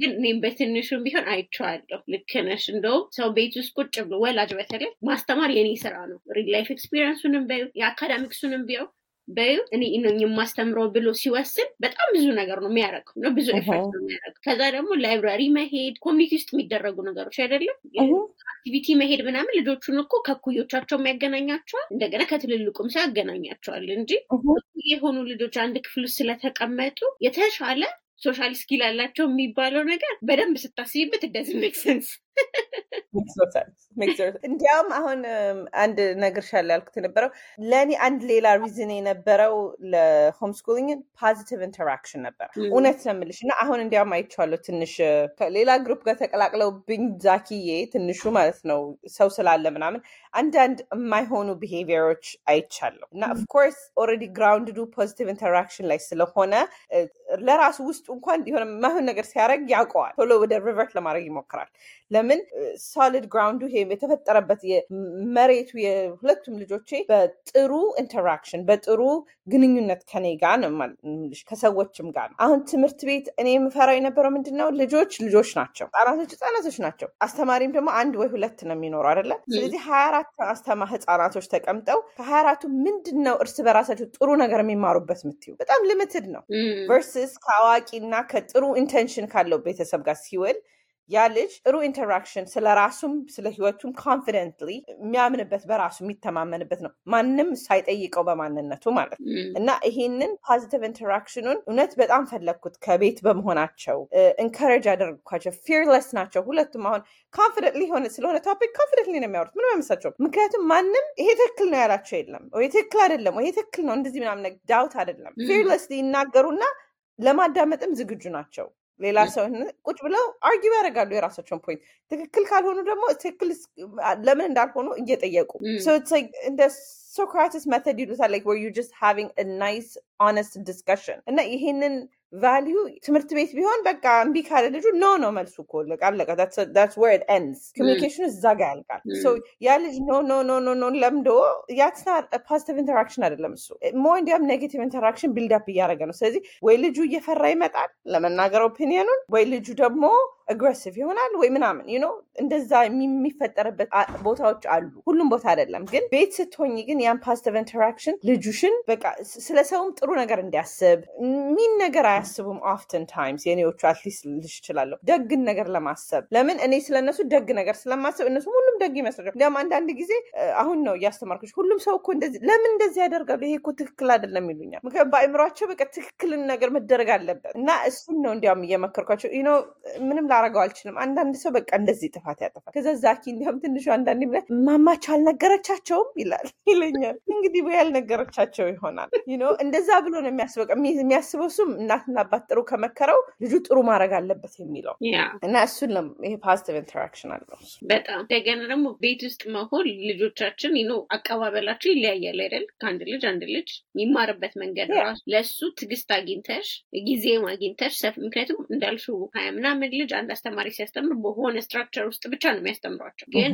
ግን እኔም በትንሹም ቢሆን አይቼዋለሁ። ልክ ነሽ። እንደውም ሰው ቤት ውስጥ ቁጭ ብሎ ወላጅ በተለይ ማስተማር የኔ ስራ ነው። real life experience ኡንም በዩ የ academics ኡንም ቢያው በዩ እኔ ነኝ የማስተምረው ብሎ ሲወስን በጣም ብዙ ነገር ነው የሚያደርገው ነው ብዙ effort ነው የሚያደርገው። ከዛ ደግሞ library መሄድ community ውስጥ የሚደረጉ ነገሮች አይደለም activity መሄድ ምናምን ልጆቹን እኮ ከኩዮቻቸው የሚያገናኛቸዋል፣ እንደገና ከትልልቁም ሰው ያገናኛቸዋል እንጂ የሆኑ ልጆች አንድ ክፍል ውስጥ ስለተቀመጡ የተሻለ social skill አላቸው የሚባለው ነገር በደንብ ስታስቢበት እንደዚህ make sense እንዲያውም አሁን አንድ ነግርሻለሁ ያልኩት የነበረው ለእኔ አንድ ሌላ reason የነበረው ለ homeschooling positive interaction ነበር። እውነት ነው የምልሽ እና አሁን እንዲያውም አይቼዋለሁ ትንሽ ከሌላ group ጋር ተቀላቅለውብኝ ዛኪዬ ትንሹ ማለት ነው ሰው ስላለ ምናምን አንዳንድ የማይሆኑ behavior ኦች አይቻለሁ እና of course already ground ኡ positive interaction ላይ ስለሆነ ለራሱ ውስጡ እንኳን የሆነ የማይሆን ነገር ሲያደርግ ያውቀዋል። ቶሎ ወደ revert ለማድረግ ይሞክራል። ለምን solid ground ኡ ይሄ የተፈጠረበት መሬቱ የሁለቱም ልጆቼ በጥሩ interaction በጥሩ ግንኙነት ከኔ ጋር ነው ከሰዎችም ጋር ነው። አሁን ትምህርት ቤት እኔ የምፈራው የነበረው ምንድን ነው ልጆች ልጆች ናቸው፣ ህጻናቶች ህጻናቶች ናቸው። አስተማሪም ደግሞ አንድ ወይ ሁለት ነው የሚኖሩ አይደለ? ስለዚህ ሀያ አራት አስተማ ህጻናቶች ተቀምጠው ከሀያ አራቱ ምንድን ነው እርስ በራሳቸው ጥሩ ነገር የሚማሩበት የምትዩ በጣም limited ነው versus ከአዋቂና ከጥሩ intention ካለው ቤተሰብ ጋር ሲውል ያ ልጅ ጥሩ interaction ስለ ራሱም ስለ ህይወቱም confidently የሚያምንበት በራሱ የሚተማመንበት ነው፣ ማንም ሳይጠይቀው በማንነቱ ማለት ነው። እና ይሄንን positive interaction ኡን እውነት በጣም ፈለግኩት። ከቤት በመሆናቸው encourage ያደረግኳቸው fearless ናቸው ሁለቱም። አሁን confidently ሆነ ስለሆነ topic confidently ነው የሚያወሩት፣ ምንም አይመስላቸውም። ምክንያቱም ማንም ይሄ ትክክል ነው ያላቸው የለም፣ ወይ ትክክል አይደለም፣ ወይ ትክክል ነው እንደዚህ ምናምን ዳውት አይደለም። fearlessly ይናገሩና ለማዳመጥም ዝግጁ ናቸው። ሌላ ሰው ቁጭ ብለው argue ያደርጋሉ የራሳቸውን point። ትክክል ካልሆኑ ደግሞ ትክክል ለምን እንዳልሆኑ እየጠየቁ እንደ Socratic method ይሉታል like you just having nice honest discussion እና ይሄንን value ትምህርት ቤት ቢሆን በቃ እምቢ ካለ ልጁ no ነው መልሱ እኮ አለቀ። communication ኡ እዛ ጋ ያልቃል። ያ ልጅ no no no no no ለምዶ that's positive interaction አይደለም እሱ more እንዲያውም negative interaction build up እያደረገ ነው። ስለዚህ ወይ ልጁ እየፈራ ይመጣል ለመናገር opinion ኡን፣ ወይ ልጁ ደግሞ aggressive ይሆናል ወይ ምናምን you እንደዛ የሚፈጠርበት ቦታዎች አሉ። ሁሉም ቦታ አይደለም ግን ቤት ስትሆኝ ግን ያን positive interaction ልጁሽን በቃ ስለ ሰውም ጥሩ ነገር እንዲያስብ mean ነገር አያስቡም። oftentimes የኔዎቹ at least ልሽ እችላለሁ ደግን ነገር ለማሰብ ለምን እኔ ስለነሱ ደግ ነገር ስለማሰብ እነሱ ሁሉም ደግ ይመስላል። እንዲያውም አንዳንድ ጊዜ አሁን ነው እያስተማርኩሽ ሁሉም ሰው እኮ እንደዚህ ለምን እንደዚህ ያደርጋሉ ይሄ እኮ ትክክል አይደለም ይሉኛል። ምክንያቱም በአእምሯቸው በቃ ትክክልን ነገር መደረግ አለበት እና እሱን ነው እንዲያውም እየመከርኳቸው ምንም ላረገው አልችልም። አንዳንድ ሰው በቃ እንደዚህ ጥፋት ያጠፋል። ከዛ ዛኪ እንዲያውም ትንሹ አንዳንድ ብላ ማማች አልነገረቻቸውም ይላል ይለኛል። እንግዲህ ወይ ያልነገረቻቸው ይሆናል እንደዛ ብሎ ነው የሚያስበው የሚያስበው እሱም እናትና አባት ጥሩ ከመከረው ልጁ ጥሩ ማድረግ አለበት የሚለው እና እሱን ይሄ positive interaction አለው በጣም እንደገና ደግሞ ቤት ውስጥ መሆን ልጆቻችን know አቀባበላቸው ይለያያል አይደል? ከአንድ ልጅ አንድ ልጅ የሚማርበት መንገድ ራሱ ለእሱ ትዕግስት አግኝተሽ ጊዜ አግኝተሽ ምክንያቱም እንዳልሽው ሀያ ምናምን ልጅ አስተማሪ ሲያስተምር በሆነ structure ውስጥ ብቻ ነው የሚያስተምሯቸው። ግን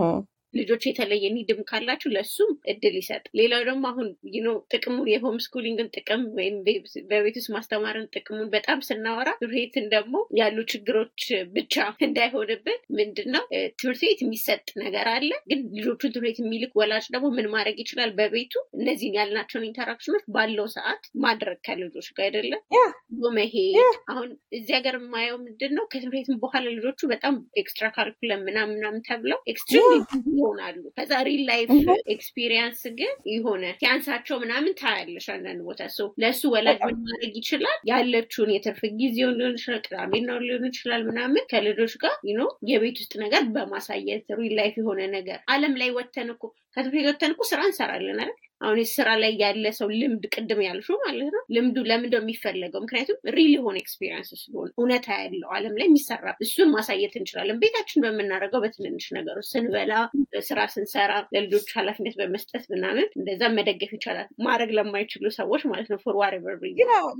ልጆች የተለየ need ም ካላችሁ ለእሱም እድል ይሰጥ። ሌላው ደግሞ አሁን know ጥቅሙ የ home schooling ን ጥቅም ወይም በቤት ውስጥ ማስተማርን ጥቅሙን በጣም ስናወራ ትምህርትን ደግሞ ያሉ ችግሮች ብቻ እንዳይሆንብን ምንድን ነው ትምህርት ቤት የሚሰጥ ነገር አለ። ግን ልጆቹን ትምህርት ቤት የሚልክ ወላጅ ደግሞ ምን ማድረግ ይችላል? በቤቱ እነዚህን ያልናቸውን interaction ኦች ባለው ሰዓት ማድረግ ከልጆች ጋር አይደለም መሄድ። አሁን እዚህ ሀገር የማየው ምንድን ነው ከትምህርት ቤትም በኋላ ልጆቹ በጣም extra curriculum ምናምን ምናምን ተብለው extreme ይሆናሉ። ከዛ real life experience ግን የሆነ ሲያንሳቸው ምናምን ታያለሽ አንዳንድ ቦታ ሰው ለእሱ ወላጅ ምን ማድረግ ይችላል? ያለችውን የትርፍ ጊዜውን ሊሆን ይችላል፣ ቅዳሜና ሊሆን ይችላል ምናምን ከልጆች ጋር know የቤት ውስጥ ነገር በማሳየት real life የሆነ ነገር አለም ላይ ወተን እኮ ከትምህርት ቤት ወተን እኮ ስራ እንሰራለን አይደል? አሁን ስራ ላይ ያለ ሰው ልምድ ቅድም ያልሽው ማለት ነው። ልምዱ ለምንድነው የሚፈለገው? ምክንያቱም real የሆነ experience ስለሆነ እውነታ ያለው አለም ላይ የሚሰራ እሱን ማሳየት እንችላለን። ቤታችን በምናደርገው በትንንሽ ነገሮች ስንበላ፣ ስራ ስንሰራ፣ ለልጆች ኃላፊነት በመስጠት ምናምን እንደዛ መደገፍ ይቻላል። ማድረግ ለማይችሉ ሰዎች ማለት ነው። for whatever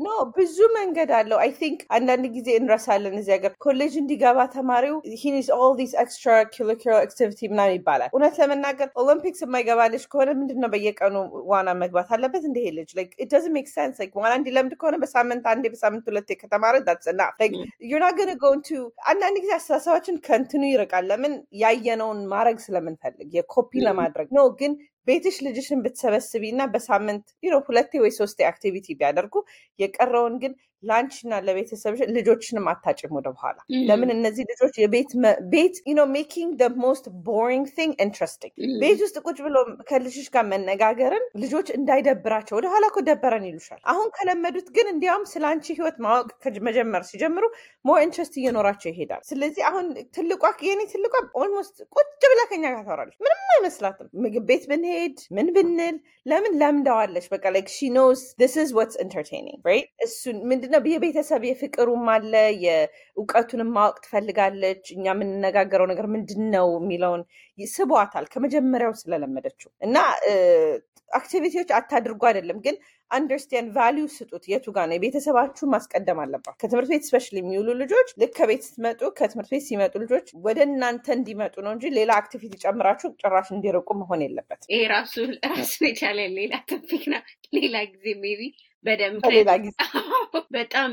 no ብዙ መንገድ አለው። I think አንዳንድ ጊዜ እንረሳለን። እዚህ ሀገር ኮሌጅ እንዲገባ ተማሪው he needs all this extracurricular activity ምናምን ይባላል። እውነት ለመናገር Olympics የማይገባ ከሆነ ምንድን ነው በየቀኑ ዋና መግባት አለበት እንደ ይሄ ልጅ like it doesn't make sense like ዋና እንዲለምድ ከሆነ በሳምንት አንዴ በሳምንት ሁለቴ ከተማረ that's enough like you're not gonna go to አንዳንድ ጊዜ አስተሳሰባችን ከእንትኑ ይርቃል ለምን ያየነውን ማድረግ ስለምንፈልግ የኮፒ ለማድረግ ነው ግን ቤትሽ ልጅሽን ብትሰበስቢ እና በሳምንት ሁለቴ ወይ ሶስቴ activity ቢያደርጉ የቀረውን ግን ላንችና ለቤተሰብሽ ልጆችንም አታጭም ወደ በኋላ ለምን እነዚህ ልጆች የቤት ቤት no making the most boring thing interesting ቤት ውስጥ ቁጭ ብሎ ከልጆች ጋር መነጋገርን ልጆች እንዳይደብራቸው ወደኋላ እኮ ደበረን ይሉሻል። አሁን ከለመዱት ግን እንዲያውም ስለ አንቺ ህይወት ማወቅ መጀመር ሲጀምሩ more interest እየኖራቸው ይሄዳል። ስለዚህ አሁን ትልቋ የኔ ትልቋ almost ቁጭ ብላ ከኛ ጋር ታወራለች። ምንም አይመስላትም። ምግብ ቤት ብንሄድ ምን ብንል ለምን ለምደዋለች? በቃ like she knows this is what's right እሱን ምንድነው? የቤተሰብ የፍቅሩም አለ የእውቀቱንም ማወቅ ትፈልጋለች እኛ የምንነጋገረው ነገር ምንድን ነው የሚለውን ስቧታል። ከመጀመሪያው ስለለመደችው እና activity ዎች አታድርጉ አይደለም ግን understand value ስጡት። የቱ ጋር ነው? የቤተሰባችሁ ማስቀደም አለባት። ከትምህርት ቤት especially የሚውሉ ልጆች ልክ ከቤት ስትመጡ ከትምህርት ቤት ሲመጡ ልጆች ወደ እናንተ እንዲመጡ ነው እንጂ ሌላ activity ጨምራችሁ ጭራሽ እንዲርቁ መሆን የለበት ይሄ ራሱ ራሱን የቻለ ሌላ topic ነው። ሌላ ጊዜ maybe በደንብ ሌላ ጊዜ በጣም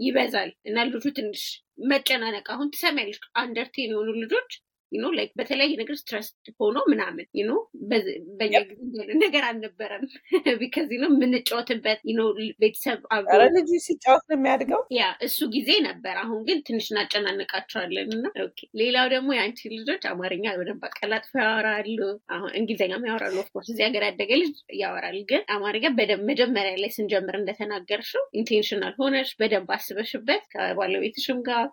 ይበዛል። እና ልጆቹ ትንሽ መጨናነቅ። አሁን ትሰሚያለሽ under ten የሆኑ ልጆች no like በተለያየ ነገር stress ሆኖ ምናምን no በኛ ጊዜ ነገር አልነበረም because ነው የምንጫወትበት no ቤተሰብ ልጁ ሲጫወት ነው የሚያድገው? yeah እሱ ጊዜ ነበር። አሁን ግን ትንሽ እናጨናንቃቸዋለን እና ሌላው ደግሞ የአንቺ ልጆች አማርኛ በደንብ አቀላጥፈው ያወራሉ። አሁን እንግሊዝኛም ያወራሉ of course እዚህ ሀገር ያደገ ልጅ ያወራል ግን አማርኛ በደንብ መጀመሪያ ላይ ስንጀምር እንደተናገርሽው intentional ሆነሽ በደንብ አስበሽበት ከባለቤትሽም ጋር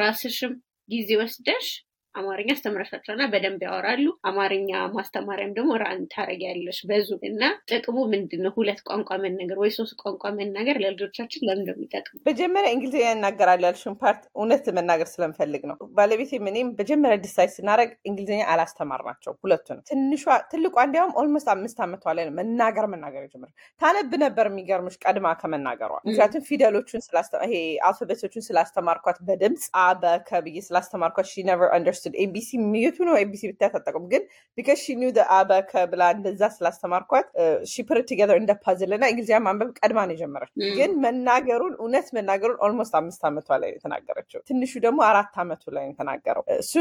ራስሽም ጊዜ ወስደሽ አማርኛ አስተምረሻቸው እና በደንብ ያወራሉ። አማርኛ ማስተማሪያም ደግሞ run ታደርጊያለሽ በ Zoom እና ጥቅሙ ምንድን ነው? ሁለት ቋንቋ መናገር ወይ ሶስት ቋንቋ መናገር ለልጆቻችን ለምን እንደሚጠቅሙ መጀመሪያ እንግሊዝኛ ይናገራል ያልሽውን part እውነት መናገር ስለምፈልግ ነው። ባለቤቴም እኔም መጀመሪያ decide ስናደርግ እንግሊዝኛ አላስተማርናቸው ሁለቱንም። ትንሿ ትልቋ እንዲያውም almost አምስት ዓመቷ ላይ ነው መናገር መናገር የጀመረው። ታነብ ነበር የሚገርምሽ ቀድማ ከመናገሯ ምክንያቱም ፊደሎቹን ይሄ alphabet ኦቹን ስላስተማርኳት በድምፅ አ በከ ብዬ ስላስተማርኳት she never understood ABC ሚዩቱ ነው ABC ብታይ አታውቅም፣ ግን because she knew አ በከ ብላ እንደዛ ስላስተማርኳት she together እንደ puzzle እና እንግሊዝኛ ማንበብ ቀድማ ነው የጀመረች። ግን መናገሩን እውነት መናገሩን almost አምስት ዓመቷ ላይ ነው የተናገረችው። ትንሹ ደግሞ አራት ዓመቱ ላይ ነው የተናገረው እሱ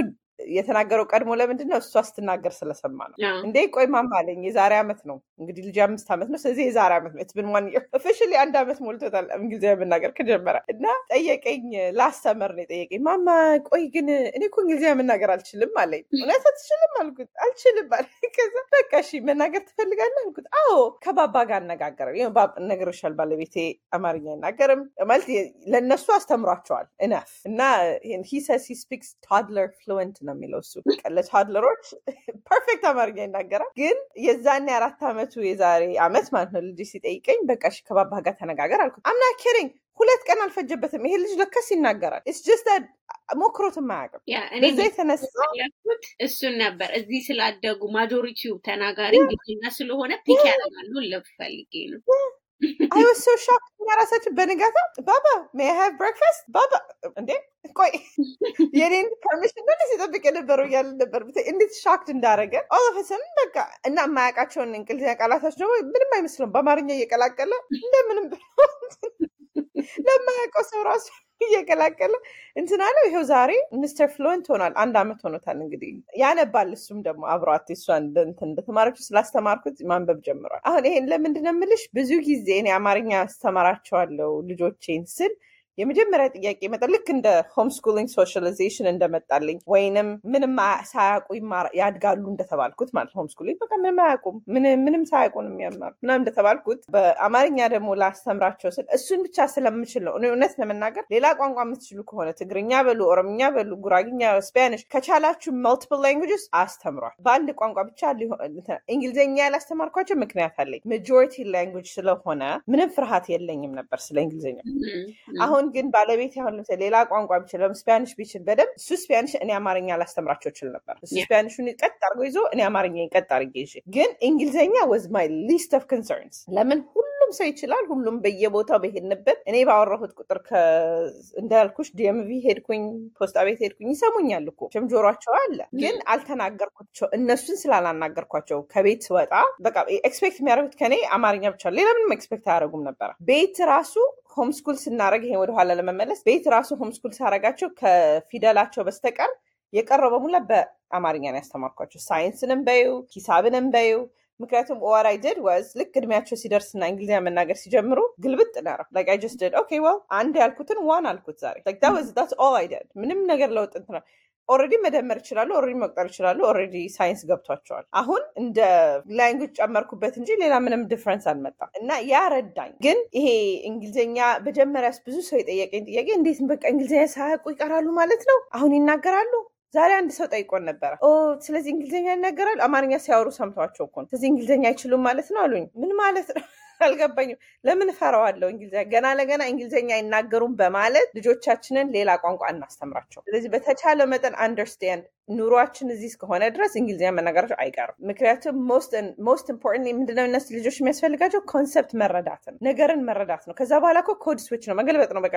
የተናገረው ቀድሞ ለምንድን ነው? እሷ ስትናገር ስለሰማ ነው። እንዴ ቆይ ማማ አለኝ። የዛሬ ዓመት ነው እንግዲህ ልጅ አምስት ዓመት ነው። ስለዚህ የዛሬ ዓመት ነው it been one officially አንድ ዓመት ሞልቶታል እንግሊዝኛ መናገር ከጀመረ እና ጠየቀኝ። ላስተምር ነው የጠየቀኝ። ማማ ቆይ ግን እኔ እኮ እንግሊዝኛ መናገር አልችልም አለኝ። እውነት አትችልም አልኩት። አልችልም አለ። ከዛ በቃ እሺ መናገር ትፈልጋለህ አልኩት። አዎ ከባባ ጋር አነጋገረ ነግሬሻል፣ ባለቤቴ አማርኛ አይናገርም ማለት ለእነሱ አስተምሯቸዋል enough እና he says he speaks toddler fluent ነው የሚለው እሱ ለ toddler ኦች perfect አማርኛ ይናገራል። ግን የዛኔ አራት ዓመቱ የዛሬ ዓመት ማለት ነው ልጅ ሲጠይቀኝ በቃ እሺ ከባባ ጋር ተነጋገር አልኩት። I'm not kidding ሁለት ቀን አልፈጀበትም። ይሄ ልጅ ለካስ ይናገራል። just ሞክሮትም አያውቅም። በዛ የተነሳ እሱን ነበር እዚህ ስላደጉ majority ው ተናጋሪ እንግሊዝኛ ስለሆነ pick ያደርጋሉ ለፈልጌ ነው። I was so shocked። እኛ ራሳችን በንጋታ ባባ may I have breakfast ባባ እንዴ? ቆይ. የኔን permission ነው ሲጠብቅ የነበረው እያለ ነበር። እንዴት shocked እንዳደረገ? all of a sudden በቃ እና የማያውቃቸውን እንግሊዝኛ ቃላቶች ደግሞ ምንም አይመስለውም በአማርኛ እየቀላቀለ እንደምንም ለማያውቀው ሰው ራሱ እየቀላቀለ እንትን አለው። ይኸው ዛሬ Mr. fluent ሆኗል። አንድ አመት ሆኖታል። እንግዲህ ያነባል። እሱም ደግሞ አብሯት እሷን እንደተማረችው ስላስተማርኩት ማንበብ ጀምሯል። አሁን ይሄን ለምንድን ነው? ብዙ ጊዜ እኔ አማርኛ አስተማራቸዋለሁ ልጆቼን ስል የመጀመሪያ ጥያቄ መጣ። ልክ እንደ homeschooling socialization እንደመጣልኝ ወይንም ምንም ሳያውቁ ያድጋሉ እንደተባልኩት ማለት homeschooling በቃ ምንም አያውቁም ምንም ሳያውቁ ነው የሚያማሩ ምናምን እንደተባልኩት በአማርኛ ደግሞ ላስተምራቸው ስል እሱን ብቻ ስለምችል ነው። እውነት ለመናገር ሌላ ቋንቋ የምትችሉ ከሆነ ትግርኛ በሉ፣ ኦሮምኛ በሉ፣ ጉራግኛ፣ Spanish ከቻላችሁ multiple languages አስተምሯል። በአንድ ቋንቋ ብቻ እንግሊዝኛ ያላስተማርኳቸው ምክንያት አለኝ። majority language ስለሆነ ምንም ፍርሃት የለኝም ነበር ስለ እንግሊዝኛ አሁን ግን ባለቤቴ አሁን ለምሳሌ ሌላ ቋንቋ ቢችል Spanish ቢችል በደንብ እሱ Spanish እኔ አማርኛ ላስተምራቸው እችል ነበር። እሱ Spanish ኡን ቀጥ አድርጎ ይዞ እኔ አማርኛ ቀጥ አድርጌ ይዤ፣ ግን እንግሊዝኛ was my least of concerns። ለምን ሁሉም ሰው ይችላል። ሁሉም በየቦታው በሄድንበት እኔ ባወራሁት ቁጥር እንዳልኩሽ DMV ሄድኩኝ፣ ፖስታ ቤት ሄድኩኝ፣ ይሰሙኛል እኮ ችም ጆሯቸው አለ። ግን አልተናገርኳቸው እነሱን ስላላናገርኳቸው ከቤት ስወጣ በቃ expect የሚያደርጉት ከኔ አማርኛ ብቻ ሌላ ምንም expect አያደርጉም ነበረ። ቤት ራሱ homeschool ስናደረግ ይሄን ወደኋላ ለመመለስ ቤት ራሱ homeschool ሳረጋቸው ከፊደላቸው በስተቀር የቀረው በሙላ በአማርኛ ነው ያስተማርኳቸው። ሳይንስንም በይ ሂሳብንም በይ ምክንያቱም all I did was ልክ እድሜያቸው ሲደርስና እንግሊዝኛ መናገር ሲጀምሩ ግልብጥ ናረ like I just did okay well አንድ ያልኩትን one አልኩት ዛሬ። like that was that's all I did ምንም ነገር ለውጥ እንትና already መደመር ይችላሉ። already መቁጠር ይችላሉ። already ሳይንስ ገብቷቸዋል። አሁን እንደ language ጨመርኩበት እንጂ ሌላ ምንም difference አልመጣም እና ያ ረዳኝ። ግን ይሄ እንግሊዝኛ መጀመሪያስ ብዙ ሰው የጠየቀኝ ጥያቄ እንዴት በቃ እንግሊዝኛ ሳያውቁ ይቀራሉ ማለት ነው? አሁን ይናገራሉ። ዛሬ አንድ ሰው ጠይቆን ነበረ። ስለዚህ እንግሊዝኛ ይናገራሉ። አማርኛ ሲያወሩ ሰምቷቸው እኮ ነው። ስለዚህ እንግሊዝኛ አይችሉም ማለት ነው አሉኝ። ምን ማለት ነው? አልገባኝም። ለምን እፈራዋለሁ? እንግሊዝኛ ገና ለገና እንግሊዝኛ አይናገሩም በማለት ልጆቻችንን ሌላ ቋንቋ እናስተምራቸው። ስለዚህ በተቻለ መጠን understand ኑሯችን እዚህ እስከሆነ ድረስ እንግሊዝኛ መናገራቸው አይቀርም። ምክንያቱም most important ምንድነው እነሱ ልጆች የሚያስፈልጋቸው concept መረዳት ነው፣ ነገርን መረዳት ነው። ከዛ በኋላ እኮ code switch ነው መገልበጥ ነው። በቃ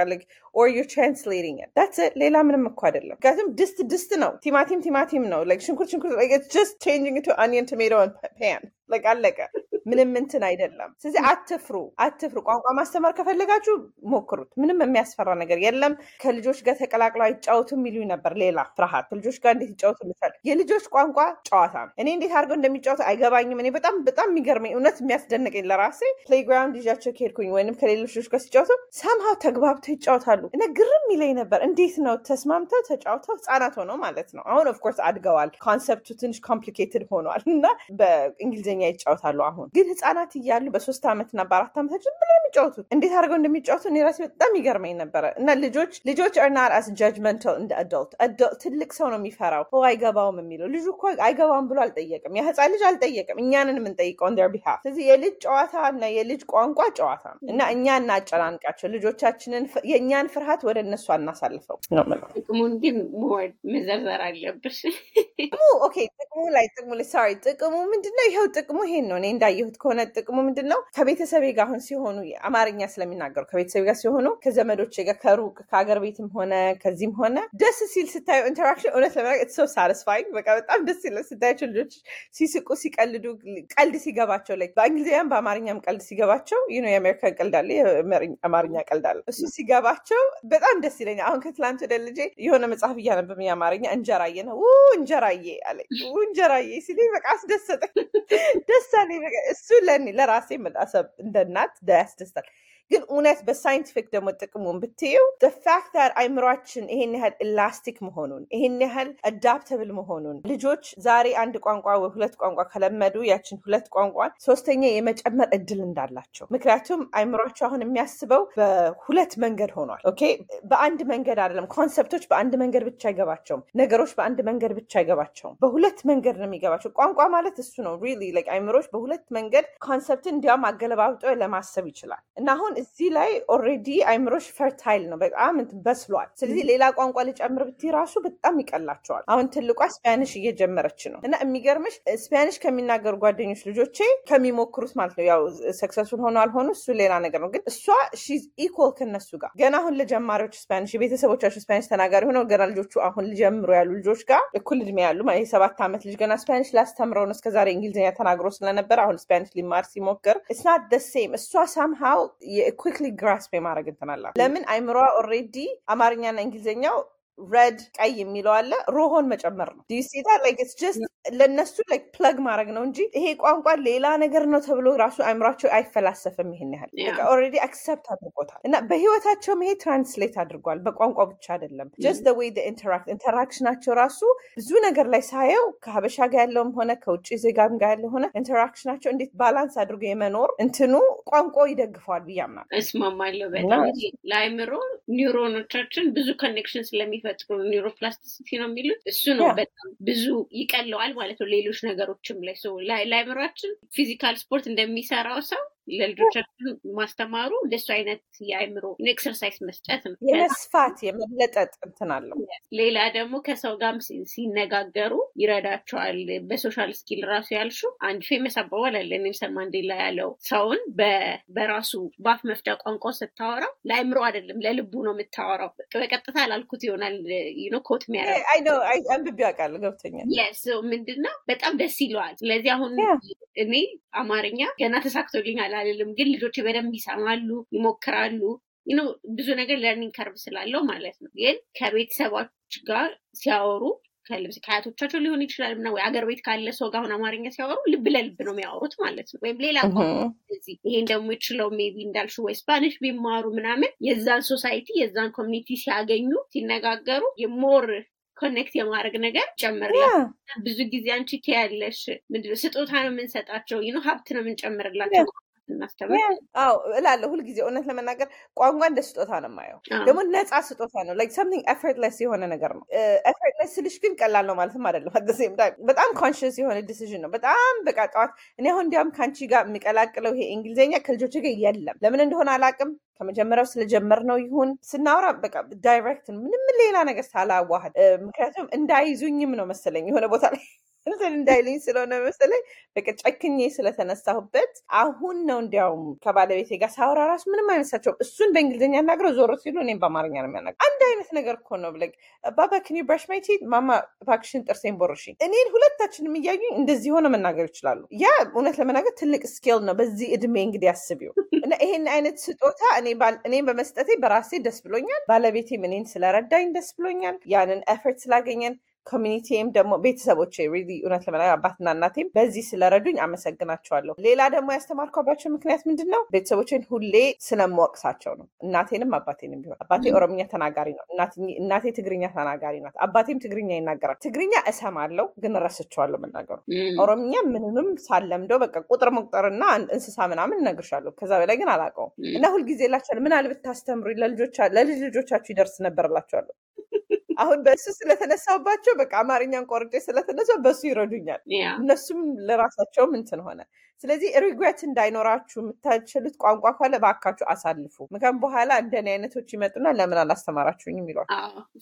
all you're translating that's ሌላ ምንም እኮ አይደለም። ምክንያቱም ድስት ድስት ነው፣ ቲማቲም ቲማቲም ነው፣ ሽንኩርት ሽንኩርት just changing to onion tomato pan አለቀ። ምንም እንትን አይደለም። ስለዚህ አትፍሩ፣ አትፍሩ። ቋንቋ ማስተማር ከፈለጋችሁ ሞክሩት። ምንም የሚያስፈራ ነገር የለም። ከልጆች ጋር ተቀላቅለው አይጫወቱ የሚሉኝ ነበር። ሌላ ፍርሃት ከልጆች ጋር እንዴት ይጫወቱልሻል። የልጆች ቋንቋ ጨዋታ ነው። እኔ እንዴት አድርገው እንደሚጫወቱ አይገባኝም። እኔ በጣም በጣም የሚገርመኝ እውነት የሚያስደንቀኝ ለራሴ playground ይዣቸው ከሄድኩኝ ወይም ከሌሎች ልጆች ጋር ሲጫወቱ somehow ተግባብተው ይጫወታሉ እና ግርም ይለኝ ነበር። እንዴት ነው ተስማምተው ተጫውተው ህጻናት ሆነው ማለት ነው። አሁን of course አድገዋል። concept ኡ ትንሽ complicated ሆኗል እና በእንግሊዝኛ ይጫወታሉ። አሁን ግን ህፃናት እያሉ በሶስት ዓመትና በአራት ዓመታችን ምን የሚጫወቱት እንዴት አድርገው እንደሚጫወቱ እኔ ራሴ በጣም ይገርመኝ ነበረ። እና ልጆች ልጆች are not as judgmental እንደ adult ትልቅ ሰው ነው የሚፈራው አይገባውም የሚለው ልጁ እኮ አይገባውም ብሎ አልጠየቅም። የህፃን ልጅ አልጠየቅም። እኛንን የምንጠይቀው on behalf ስለዚህ የልጅ ጨዋታ እና የልጅ ቋንቋ ጨዋታ ነው እና እኛ እናጨናንቃቸው ልጆቻችንን የእኛን ፍርሃት ወደ እነሱ አናሳልፈው ጥቅሙን ግን መዘርዘር አለብሽ። ጥቅሙ okay፣ ጥቅሙ ላይ ጥቅሙ ላይ sorry፣ ጥቅሙ ምንድነው? ይኸው ጥቅሙ ይሄን ነው። እኔ እንዳየሁት ከሆነ ጥቅሙ ምንድን ነው? ከቤተሰቤ ጋር አሁን ሲሆኑ አማርኛ ስለሚናገሩ ከቤተሰቤ ጋር ሲሆኑ ከዘመዶቼ ጋር ከሩቅ ከሀገር ቤትም ሆነ ከዚህም ሆነ ደስ ሲል ስታዩ interaction እውነት ለመናገር it's so satisfying በቃ በጣም ደስ ይላል ስታያቸው ልጆች ሲስቁ ሲቀልዱ ቀልድ ሲገባቸው like በእንግሊዝኛም በአማርኛም ቀልድ ሲገባቸው you የአሜሪካን ቀልድ አለ የአማርኛ ቀልድ አለ እሱ ሲገባቸው በጣም ደስ ይለኛል። አሁን ከትላንት ወደ ልጄ የሆነ መጽሐፍ እያነበብን የአማርኛ እንጀራዬ ነው እንጀራዬ አለ እንጀራዬ ሲለኝ በቃ አስደሰጠኝ፣ ደስ እሱ ለእኔ ለራሴ መጣሰብ እንደ ያስደስታል። ግን እውነት በ scientific ደግሞ ጥቅሙን ብትይ fact አይምሯችን ይሄን ያህል elastic መሆኑን ይሄን ያህል adaptable መሆኑን ልጆች ዛሬ አንድ ቋንቋ ወይ ሁለት ቋንቋ ከለመዱ ያችን ሁለት ቋንቋን ሶስተኛ የመጨመር እድል እንዳላቸው ምክንያቱም አይምሯቸው አሁን የሚያስበው በሁለት መንገድ ሆኗል። okay በአንድ መንገድ አይደለም። concept ኦች በአንድ መንገድ ብቻ አይገባቸውም። ነገሮች በአንድ መንገድ ብቻ አይገባቸውም። በሁለት መንገድ ነው የሚገባቸው። ቋንቋ ማለት እሱ ነው። really አይምሮች በሁለት መንገድ concept ን እንዲያውም አገለባብጦ ለማሰብ ይችላል እና አሁን እዚህ ላይ already አይምሮች fertile ነው፣ በጣም በስሏል። ስለዚህ ሌላ ቋንቋ ልጨምር ብትይ ራሱ በጣም ይቀላቸዋል። አሁን ትልቋ Spanish እየጀመረች ነው። እና የሚገርምሽ Spanish ከሚናገሩ ጓደኞች ልጆቼ ከሚሞክሩት ማለት ነው። ያው successful ሆኖ አልሆኑ እሱ ሌላ ነገር ነው። ግን እሷ she's equal ከነሱ ጋር። ገና አሁን ለጀማሪዎች Spanish የቤተሰቦቻቸው Spanish ተናጋሪ ሆነው ገና ልጆቹ አሁን ሊጀምሩ ያሉ ልጆች ጋር እኩል እድሜ ያሉ የሰባት ዓመት ልጅ ገና Spanish ላስተምረው ነው። እስከዛሬ እንግሊዝኛ ተናግሮ ስለነበረ አሁን Spanish ሊማር ሲሞክር እና at the same እሷ somehow quickly grasp የማድረግ እንትን ለምን አይምሯ already አማርኛና እንግሊዝኛው red ቀይ የሚለው አለ rojo ን መጨመር ነው። this is just ለእነሱ plug ማድረግ ነው እንጂ ይሄ ቋንቋ ሌላ ነገር ነው ተብሎ ራሱ አይምሯቸው አይፈላሰፍም። ይሄን ያህል already accept አድርጎታል እና በህይወታቸውም ይሄ translate አድርጓል። በቋንቋ ብቻ አይደለም just way interact interaction ኣቸው ራሱ ብዙ ነገር ላይ ሳየው ከሀበሻ ጋር ያለውም ሆነ ከውጭ ዜጋም ጋር ያለ ሆነ interaction ኣቸው እንዴት balance አድርጎ የመኖር እንትኑ ቋንቋ ይደግፈዋል ብዬ አምናለሁ። እስማማለሁ በጣም ለአይምሮ ኒውሮኖቻችን ብዙ connection ስለሚፈጥሩ neuroplasticity ነው የሚሉት እሱ ነው በጣም ብዙ ይቀለዋል ማለት ነው። ሌሎች ነገሮችም ላይ ለአይምሯችን physical ስፖርት እንደሚሰራው ሰው ለልጆቻችን ማስተማሩ እንደሱ አይነት የአይምሮ exercise መስጠት ነው። የመስፋት የመለጠጥ እንትን አለው። ሌላ ደግሞ ከሰው ጋርም ሲነጋገሩ ይረዳቸዋል። በ social skill ራሱ ያልሽው አንድ famous አባባል አለ ኔልሰን ማንዴላ ያለው ሰውን በራሱ በአፍ መፍቻ ቋንቋ ስታወራው ለአይምሮ አይደለም ለልቡ ነው የምታወራው። በቀጥታ ላልኩት ይሆናል quote አንብቤ አውቃለሁ ገብቶኛል። ምንድነው በጣም ደስ ይለዋል። ስለዚህ አሁን እኔ አማርኛ ገና ተሳክቶልኛል አልልም፣ ግን ልጆች በደንብ ይሰማሉ፣ ይሞክራሉ። ብዙ ነገር learning curve ስላለው ማለት ነው። ግን ከቤተሰቦች ጋር ሲያወሩ ከአያቶቻቸው ሊሆን ይችላል ምናምን ወይ አገር ቤት ካለ ሰው ጋር አሁን አማርኛ ሲያወሩ ልብ ለልብ ነው የሚያወሩት ማለት ነው። ወይም ሌላ ዚህ ይሄን ደግሞ የችለው maybe እንዳልሹ ወይ Spanish ቢማሩ ምናምን የዛን society የዛን community ሲያገኙ ሲነጋገሩ የ more connect የማድረግ ነገር ጨምርላቸው። ብዙ ጊዜ አንቺ ትያለሽ ምንድነው ስጦታ ነው የምንሰጣቸው፣ you know ሀብት ነው የምንጨምርላቸው እናስተምር አዎ እላለሁ ሁልጊዜ። እውነት ለመናገር ቋንቋ እንደ ስጦታ ነው የማየው። ደግሞ ነፃ ስጦታ ነው። like something effortless የሆነ ነገር ነው። effortless ስልሽ ግን ቀላል ነው ማለትም አይደለም። at the same በጣም conscious የሆነ decision ነው። በጣም በቃ ጠዋት እኔ አሁን እንዲያውም ከአንቺ ጋር የሚቀላቅለው ይሄ እንግሊዝኛ ከልጆች ጋር የለም። ለምን እንደሆነ አላውቅም። ከመጀመሪያው ስለጀመር ነው ይሁን ስናወራ በቃ direct ምንም ሌላ ነገር ሳላዋህድ ምክንያቱም እንዳይዙኝም ነው መሰለኝ የሆነ ቦታ ላይ እንትን እንዳይልኝ ስለሆነ መሰለኝ በቃ ጨክኜ ስለተነሳሁበት አሁን ነው እንዲያውም ከባለቤቴ ጋር ሳወራ ራሱ ምንም አይነሳቸውም። እሱን በእንግሊዝኛ ያናግረው ዞር ሲሉ እኔም በአማርኛ ነው የሚያናግረው። አንድ አይነት ነገር እኮ ነው ብለው ባባ can you brush my teeth ማማ እባክሽን ጥርሴን ቦርሽኝ። እኔን ሁለታችንም እያዩኝ እንደዚህ ሆነ መናገር ይችላሉ። ያ እውነት ለመናገር ትልቅ skill ነው። በዚህ እድሜ እንግዲህ አስቢው እና ይሄን አይነት ስጦታ እኔም በመስጠቴ በራሴ ደስ ብሎኛል። ባለቤቴም እኔን ስለረዳኝ ደስ ብሎኛል። ያንን effort ስላገኘን community ም ደግሞ ቤተሰቦቼ really እውነት ለመናገር አባትና እናቴም በዚህ ስለረዱኝ አመሰግናቸዋለሁ። ሌላ ደግሞ ያስተማርኳባቸው ምክንያት ምንድን ነው? ቤተሰቦቼን ሁሌ ስለምወቅሳቸው ነው። እናቴንም አባቴንም ቢሆን አባቴ ኦሮምኛ ተናጋሪ ነው። እናቴ ትግርኛ ተናጋሪ ናት። አባቴም ትግርኛ ይናገራል። ትግርኛ እሰማለሁ ግን ረስቸዋለሁ መናገሩ። ኦሮምኛ ምንንም ሳለምደው በቃ ቁጥር መቁጠርና እንስሳ ምናምን እነግርሻለሁ። ከዛ በላይ ግን አላውቀውም እና ሁልጊዜ ላቸዋለሁ ምን አልብት ታስተምሩ ለልጅ ልጆቻችሁ ይደርስ ነበር አሁን በእሱ ስለተነሳባቸው በቃ አማርኛን ቆርጬ ስለተነሳ በሱ ይረዱኛል። እነሱም ለራሳቸውም እንትን ሆነ። ስለዚህ ሪግሬት እንዳይኖራችሁ የምታችሉት ቋንቋ ካለ በአካችሁ አሳልፉ። ምክንያቱም በኋላ እንደኔ አይነቶች ይመጡና ለምን አላስተማራችሁኝም ይሏል።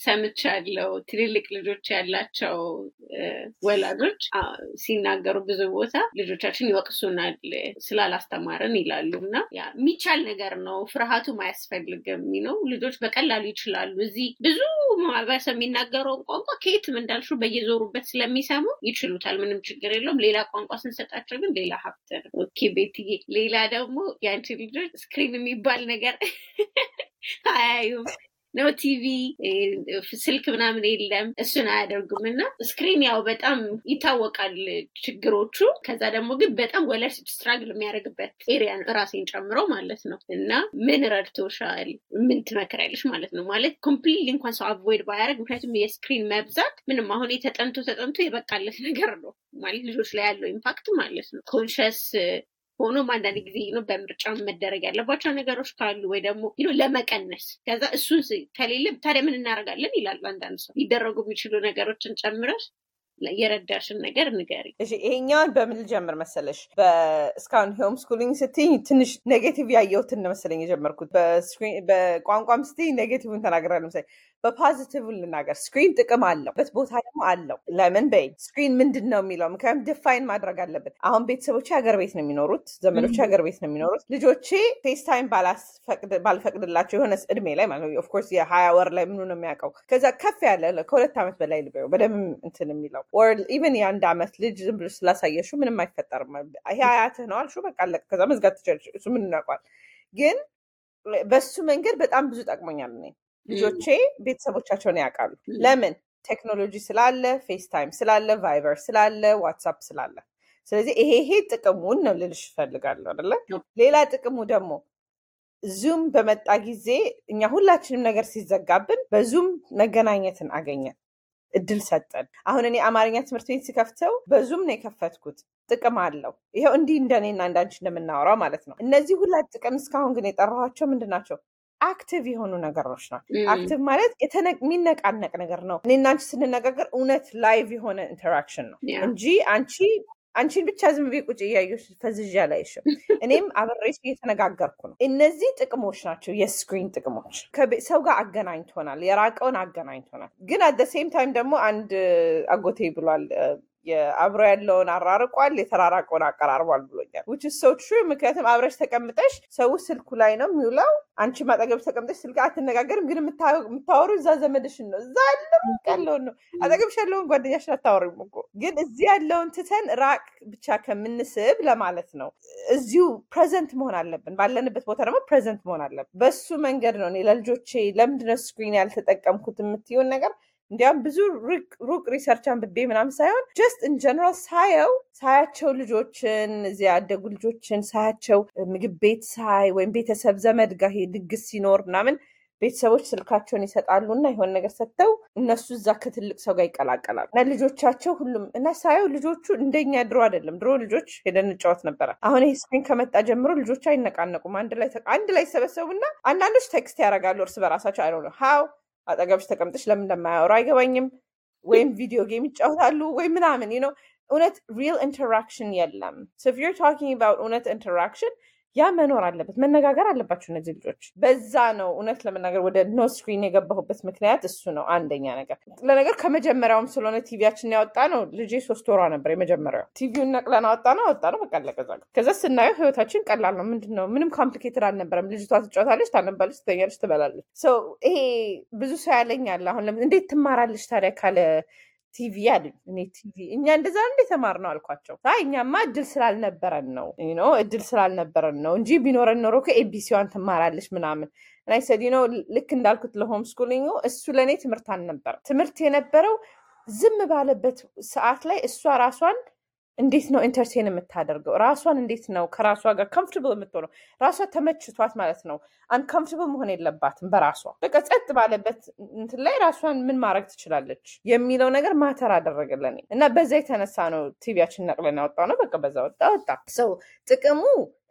ሰምቻለሁ። ትልልቅ ልጆች ያላቸው ወላጆች ሲናገሩ ብዙ ቦታ ልጆቻችን ይወቅሱናል ስላላስተማርን ይላሉ። እና የሚቻል ነገር ነው፣ ፍርሃቱም አያስፈልግም ነው። ልጆች በቀላሉ ይችላሉ። እዚህ ብዙ ማህበረሰብ የሚናገረውን ቋንቋ ከየትም እንዳልሹ በየዞሩበት ስለሚሰሙ ይችሉታል። ምንም ችግር የለውም። ሌላ ቋንቋ ስንሰጣቸው ግን ሌላ ሀብት Okay ቤትዬ፣ ሌላ ደግሞ የአንቺ ልጆች screen የሚባል ነገር አያዩም ነው ቲቪ ስልክ ምናምን የለም። እሱን አያደርጉም። እና screen ያው በጣም ይታወቃል ችግሮቹ። ከዛ ደግሞ ግን በጣም ወላጅ struggle የሚያደርግበት area ራሴን ጨምሮ ማለት ነው። እና ምን ረድቶሻል? ምን ትመክሪያለሽ ማለት ነው? ማለት completely እንኳን ሰው avoid ባያደርግ ምክንያቱም የ screen መብዛት ምንም አሁን የተጠንቶ ተጠንቶ የበቃለት ነገር ነው። ማለት ልጆች ላይ ያለው impact ማለት ነው። conscious ሆኖም አንዳንድ ጊዜ በምርጫ መደረግ ያለባቸው ነገሮች ካሉ ወይ ደግሞ ለመቀነስ ከዛ እሱን ከሌለ ታዲያ ምን እናደርጋለን ይላሉ አንዳንድ ሰው ሊደረጉ የሚችሉ ነገሮችን ጨምረሽ የረዳሽን ነገር ንገሪ። ይሄኛውን በምን ልጀምር መሰለሽ? እስካሁን homeschooling ስትይ ትንሽ negative ያየሁትን መሰለኝ የጀመርኩት። በቋንቋም ስትይ negative ን ተናግራለሁ መሰለኝ። በ positive ልናገር፣ screen ጥቅም አለው፣ በት ቦታ ደግሞ አለው። ለምን በይ screen ምንድን ነው የሚለው ምክንያቱም define ማድረግ አለብን። አሁን ቤተሰቦቼ ሀገር ቤት ነው የሚኖሩት፣ ዘመዶቼ ሀገር ቤት ነው የሚኖሩት። ልጆቼ FaceTime ባልፈቅድላቸው የሆነ እድሜ ላይ ማለት ነው of course የሀያ ወር ላይ ምኑ ነው የሚያውቀው ከዛ ከፍ ያለ ከሁለት ዓመት በላይ ልበው በደምብ እንትን የሚለው ወር even የአንድ ዓመት ልጅ ዝም ብሎ ስላሳየሹ ምንም አይፈጠርም። ይሄ አያትህ ነው አልሹ በቃ አለቀ። ከዛ መዝጋት ትችላለሽ። እሱ ምን እናውቀዋል። ግን በሱ መንገድ በጣም ብዙ ጠቅሞኛል። እኔ ልጆቼ ቤተሰቦቻቸውን ያውቃሉ። ለምን ቴክኖሎጂ ስላለ፣ FaceTime ስላለ፣ Viber ስላለ፣ WhatsApp ስላለ። ስለዚህ ይሄ ይሄ ጥቅሙን ነው ልልሽ እፈልጋለሁ አይደለ? ሌላ ጥቅሙ ደግሞ Zoom በመጣ ጊዜ እኛ ሁላችንም ነገር ሲዘጋብን በ Zoom መገናኘትን አገኘን። እድል ሰጠን። አሁን እኔ አማርኛ ትምህርት ቤት ሲከፍተው በ Zoom ነው የከፈትኩት። ጥቅም አለው። ይኸው እንዲህ እንደኔና እንዳንቺ እንደምናወራው ማለት ነው። እነዚህ ሁለት ጥቅም እስካሁን ግን የጠራኋቸው ምንድን ናቸው? active የሆኑ ነገሮች ናቸው። active ማለት የሚነቃነቅ ነገር ነው። እኔና አንቺ ስንነጋገር እውነት live የሆነ interaction ነው እንጂ አንቺ አንቺን ብቻ ዝም ቤ ቁጭ እያየሽ ፈዝዣ ላይሽም እኔም አብሬሽ እየተነጋገርኩ ነው። እነዚህ ጥቅሞች ናቸው የ screen ጥቅሞች። ሰው ጋር አገናኝቶናል፣ የራቀውን አገናኝቶናል። ግን at the same time ደግሞ አንድ አጎቴ ብሏል አብሮ ያለውን አራርቋል፣ የተራራቀውን አቀራርቧል ብሎኛል። which is true ምክንያቱም አብረሽ ተቀምጠሽ ሰው ስልኩ ላይ ነው የሚውለው። አንቺ አጠገብሽ ተቀምጠሽ ስልክ አትነጋገርም፣ ግን የምታወሩ እዛ ዘመድሽን ነው፣ እዛ ያለውን ነው። አጠገብሽ ያለውን ጓደኛሽን አታወሪም እኮ። ግን እዚህ ያለውን ትተን ራቅ ብቻ ከምንስብ ለማለት ነው። እዚሁ present መሆን አለብን። ባለንበት ቦታ ደግሞ present መሆን አለብን። በሱ መንገድ ነው እኔ ለልጆቼ ለምንድነው screen ያልተጠቀምኩት የምትይውን ነገር እንዲያውም ብዙ ሩቅ research አንብቤ ምናምን ሳይሆን just in general ሳየው ሳያቸው ልጆችን እዚያ ያደጉ ልጆችን ሳያቸው ምግብ ቤት ሳይ ወይም ቤተሰብ ዘመድ ጋር ድግስ ሲኖር ምናምን ቤተሰቦች ስልካቸውን ይሰጣሉ እና የሆነ ነገር ሰጥተው እነሱ እዛ ከትልቅ ሰው ጋር ይቀላቀላሉ እና ልጆቻቸው ሁሉም እና ሳየው ልጆቹ እንደኛ ድሮ አይደለም። ድሮ ልጆች ሄደን እንጫወት ነበረ። አሁን ይህ screen ከመጣ ጀምሮ ልጆች አይነቃነቁም። አንድ ላይ አንድ ላይ ይሰበሰቡና አንዳንዶች text ያደርጋሉ እርስ በራሳቸው I how አጠገብሽ ተቀምጠሽ ለምን እንደማያወሩ አይገባኝም። ወይም video game ይጫወታሉ ወይም ምናምን ነው። እውነት real interaction የለም። so if you're talking about እውነት interaction yeah መኖር አለበት። መነጋገር አለባቸው እነዚህ ልጆች። በዛ ነው እውነት ለመናገር ወደ no screen የገባሁበት ምክንያት እሱ ነው። አንደኛ ነገር ለነገር ከመጀመሪያውም ስለሆነ ቲቪያችንን አወጣነው። ልጄ ሶስት ወሯ ነበር የመጀመሪያው። ቲቪውን ነቅለን አወጣነው አወጣነው በቃ አለቀ። ከዛ ስናየው ህይወታችን ቀላል ነው። ምንድን ነው ምንም complicated አልነበረም። ልጅቷ ትጫወታለች፣ ታነባለች፣ ትተኛለች፣ ትበላለች። ይሄ ብዙ ሰው ይለኛል። አሁን እንዴት ትማራለች ታዲያ ካለ ቲቪ አሉኝ። እኔ ቲቪ እኛ እንደዛ እንዴ ተማርነው አልኳቸው። አይ እኛማ እድል ስላልነበረን ነው ነው እድል ስላልነበረን ነው እንጂ ቢኖረን ኖሮ ከ ABCዋን ትማራለች ምናምን እና ሰዲ ነው ልክ እንዳልኩት ለ homeschooling እሱ ለእኔ ትምህርት አልነበረም። ትምህርት የነበረው ዝም ባለበት ሰዓት ላይ እሷ ራሷን እንዴት ነው entertain የምታደርገው? ራሷን እንዴት ነው ከራሷ ጋር comfortable የምትሆነው? ራሷ ተመችቷት ማለት ነው። uncomfortable መሆን የለባትም በራሷ በቃ ጸጥ ባለበት እንትን ላይ ራሷን ምን ማድረግ ትችላለች የሚለው ነገር matter አደረገልን እና በዛ የተነሳ ነው TVያችን ነቅለን ያወጣነው። በቃ በዛ ወጣ ወጣ ሰው ጥቅሙ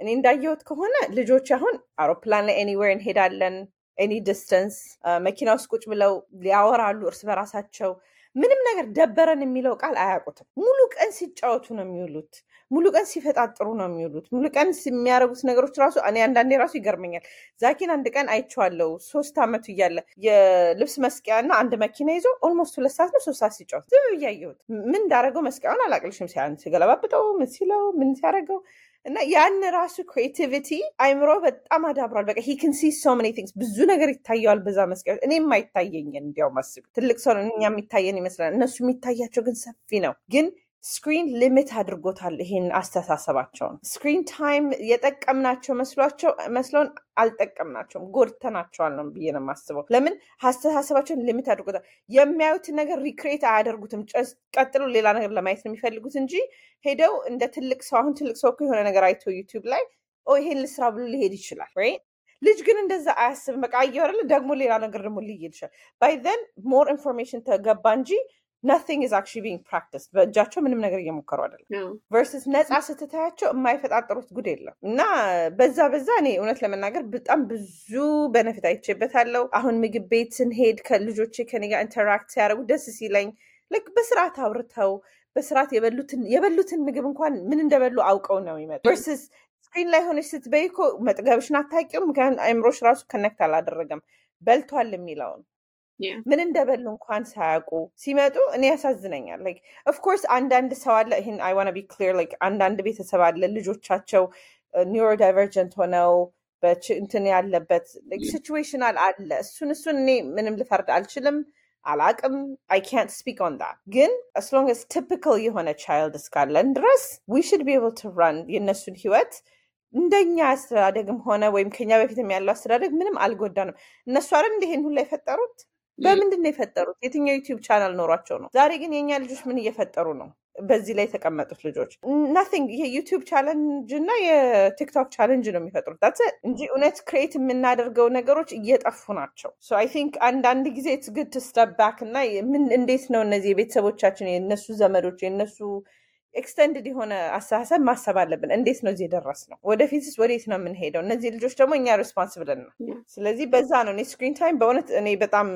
እኔ እንዳየሁት ከሆነ ልጆች አሁን አውሮፕላን ላይ anywhere እንሄዳለን any distance መኪና ውስጥ ቁጭ ብለው ያወራሉ እርስ በራሳቸው ምንም ነገር ደበረን የሚለው ቃል አያውቁትም። ሙሉ ቀን ሲጫወቱ ነው የሚውሉት። ሙሉ ቀን ሲፈጣጥሩ ነው የሚውሉት። ሙሉ ቀን የሚያደርጉት ነገሮች ራሱ እኔ አንዳንዴ ራሱ ይገርመኛል። ዛኪን አንድ ቀን አይቼዋለሁ። ሶስት ዓመቱ እያለ የልብስ መስቂያ እና አንድ መኪና ይዞ almost ሁለት ሰዓት ነው ሶስት ሰዓት ሲጫወት ዝም ብዬ ምን እንዳደረገው መስቂያውን አላውቅልሽም። ሲገለባብጠው ምን ሲለው ምን ሲያደርገው እና ያን ራሱ creativity አይምሮ በጣም አዳብሯል። በቃ he see so many things ብዙ ነገር ይታየዋል በዛ መስቀያ። እኔ የማይታየኝን እንዲያውም አስቢ፣ ትልቅ ሰው እኛ የሚታየን ይመስላል፣ እነሱ የሚታያቸው ግን ሰፊ ነው። ግን screen limit አድርጎታል ይሄን አስተሳሰባቸውን። screen time የጠቀምናቸው መስሏቸው መስሎን አልጠቀምናቸውም፣ ጎድተናቸዋል ነው ብዬ ነው የማስበው። ለምን አስተሳሰባቸውን limit አድርጎታል። የሚያዩትን ነገር recreate አያደርጉትም። ቀጥሎ ሌላ ነገር ለማየት ነው የሚፈልጉት እንጂ ሄደው እንደ ትልቅ ሰው አሁን ትልቅ ሰው የሆነ ነገር አይቶ YouTube ላይ ይሄን ልስራ ብሎ ሊሄድ ይችላል። ልጅ ግን እንደዛ አያስብም። በቃ አየሁ ደግሞ ሌላ ነገር ደግሞ ሊሄድ ይችላል። by more information ተገባ እንጂ nothing is actually being practiced በእጃቸው ምንም ነገር እየሞከሩ አይደለም። versus ነፃ ስትታያቸው የማይፈጣጠሩት ጉድ የለም እና በዛ በዛ እኔ እውነት ለመናገር በጣም ብዙ benefit አይቼበታለሁ። አሁን ምግብ ቤት ስንሄድ ከልጆቼ ከኔ ጋር interact ሲያደርጉ ደስ ሲለኝ ልክ በስርዓት አውርተው በስርዓት የበሉትን ምግብ እንኳን ምን እንደበሉ አውቀው ነው የሚመጡ versus screen ላይ ሆነች ስትበይ እኮ መጥገብሽን አታውቂውም። ምክንያቱም አይምሮሽ ራሱ connect አላደረገም በልቷል የሚለውን ምን እንደበሉ እንኳን ሳያውቁ ሲመጡ እኔ ያሳዝነኛል። like of course አንዳንድ ሰው አለ ይህን I wanna be clear like አንዳንድ ቤተሰብ አለ ልጆቻቸው neurodivergent ሆነው እንትን ያለበት situational አለ። እሱን እሱን እኔ ምንም ልፈርድ አልችልም አላቅም አይ ካንት ስፒክ ኦን ዳት ግን as long as typical የሆነ child እስካለን ድረስ we should be able to run የእነሱን ህይወት እንደኛ አስተዳደግም ሆነ ወይም ከኛ በፊትም ያለው አስተዳደግ ምንም አልጎዳንም። እነሱ አይደል እንደ ይሄን ሁላ የፈጠሩት? በምንድን ነው የፈጠሩት? የትኛው YouTube channel ኖሯቸው ነው? ዛሬ ግን የእኛ ልጆች ምን እየፈጠሩ ነው? በዚህ ላይ የተቀመጡት ልጆች nothing ይሄ YouTube challenge እና የ TikTok challenge ነው የሚፈጥሩት that እንጂ እውነት create የምናደርገው ነገሮች እየጠፉ ናቸው። I think አንዳንድ ጊዜ it's good to step back እና ምን እንዴት ነው እነዚህ የቤተሰቦቻችን የእነሱ ዘመዶች የእነሱ extended የሆነ አስተሳሰብ ማሰብ አለብን። እንዴት ነው እዚህ የደረስነው? ወደፊትስ ወዴት ነው የምንሄደው? እነዚህ ልጆች ደግሞ እኛ responsible ነን። ስለዚህ በዛ ነው እኔ screen time በእውነት እኔ በጣም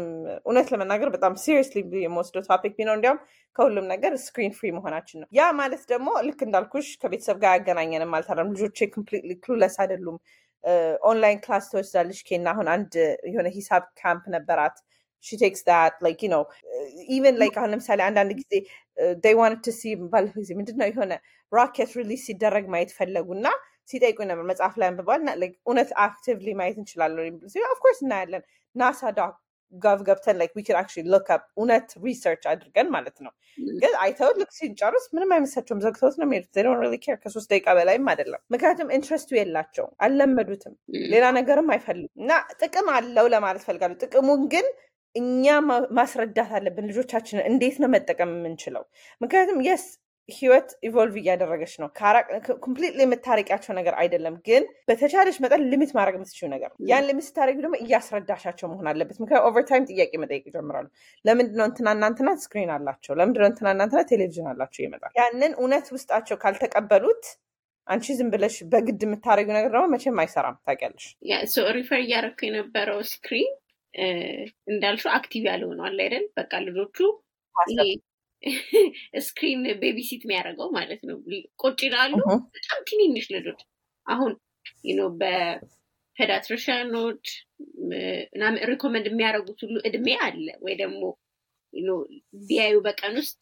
እውነት ለመናገር በጣም seriously የምወስደው topic ቢኖር እንዲያውም ከሁሉም ነገር screen free መሆናችን ነው። ያ ማለት ደግሞ ልክ እንዳልኩሽ ከቤተሰብ ጋር ያገናኘንም አልታረም። ልጆቼ completely clueless አይደሉም። online class ትወስዳለች ኬና አሁን አንድ የሆነ ሂሳብ ካምፕ ነበራት she takes that like you know even like አሁን ለምሳሌ አንዳንድ ጊዜ they wanted to see ባለፈው ጊዜ ምንድነው የሆነ rocket release ሲደረግ ማየት ፈለጉ እና ሲጠይቁ ነበር መጽሐፍ ላይ አንብበዋል እና እውነት actively ማየት እንችላለን of course እናያለን NASA dot gov ገብተን like we actually look up እውነት research አድርገን ማለት ነው። ግን አይተውት ልክ ሲጨርስ ምንም አይመስላቸውም፣ ዘግተውት ነው የሚሄዱት። don't really care ከሶስት ደቂቃ በላይም አይደለም። ምክንያቱም interestኡ የላቸውም፣ አልለመዱትም፣ ሌላ ነገርም አይፈልጉም። እና ጥቅም አለው ለማለት ፈልጋለሁ። ጥቅሙን ግን እኛ ማስረዳት አለብን ልጆቻችንን እንዴት ነው መጠቀም የምንችለው። ምክንያቱም yes ህይወት evolve እያደረገች ነው። completely የምታረቂያቸው ነገር አይደለም፣ ግን በተቻለሽ መጠን limit ማድረግ የምትችይው ነገር ያን limit ስታደረጊ ደግሞ እያስረዳሻቸው መሆን አለበት። ምክንያቱም overtime ጥያቄ መጠየቅ ይጀምራሉ። ለምንድነው እንትና እናንትና screen አላቸው? ለምንድነው እንትና እናንትና ቴሌቪዥን አላቸው? ይመጣል። ያንን እውነት ውስጣቸው ካልተቀበሉት አንቺ ዝም ብለሽ በግድ የምታደረጊው ነገር ደግሞ መቼም አይሰራም። ታውቂያለሽ። refer እያደረኩ የነበረው screen እንዳልሽው active ያልሆነውን አይደል? በቃ ልጆቹ ስክሪን ቤቢሲት የሚያደርገው ማለት ነው። ቁጭ ይላሉ። በጣም ትንንሽ ልጆች አሁን በፔዳትሪሽያኖች ምናምን ሪኮመንድ የሚያደርጉት ሁሉ እድሜ አለ ወይ ደግሞ ቢያዩ በቀን ውስጥ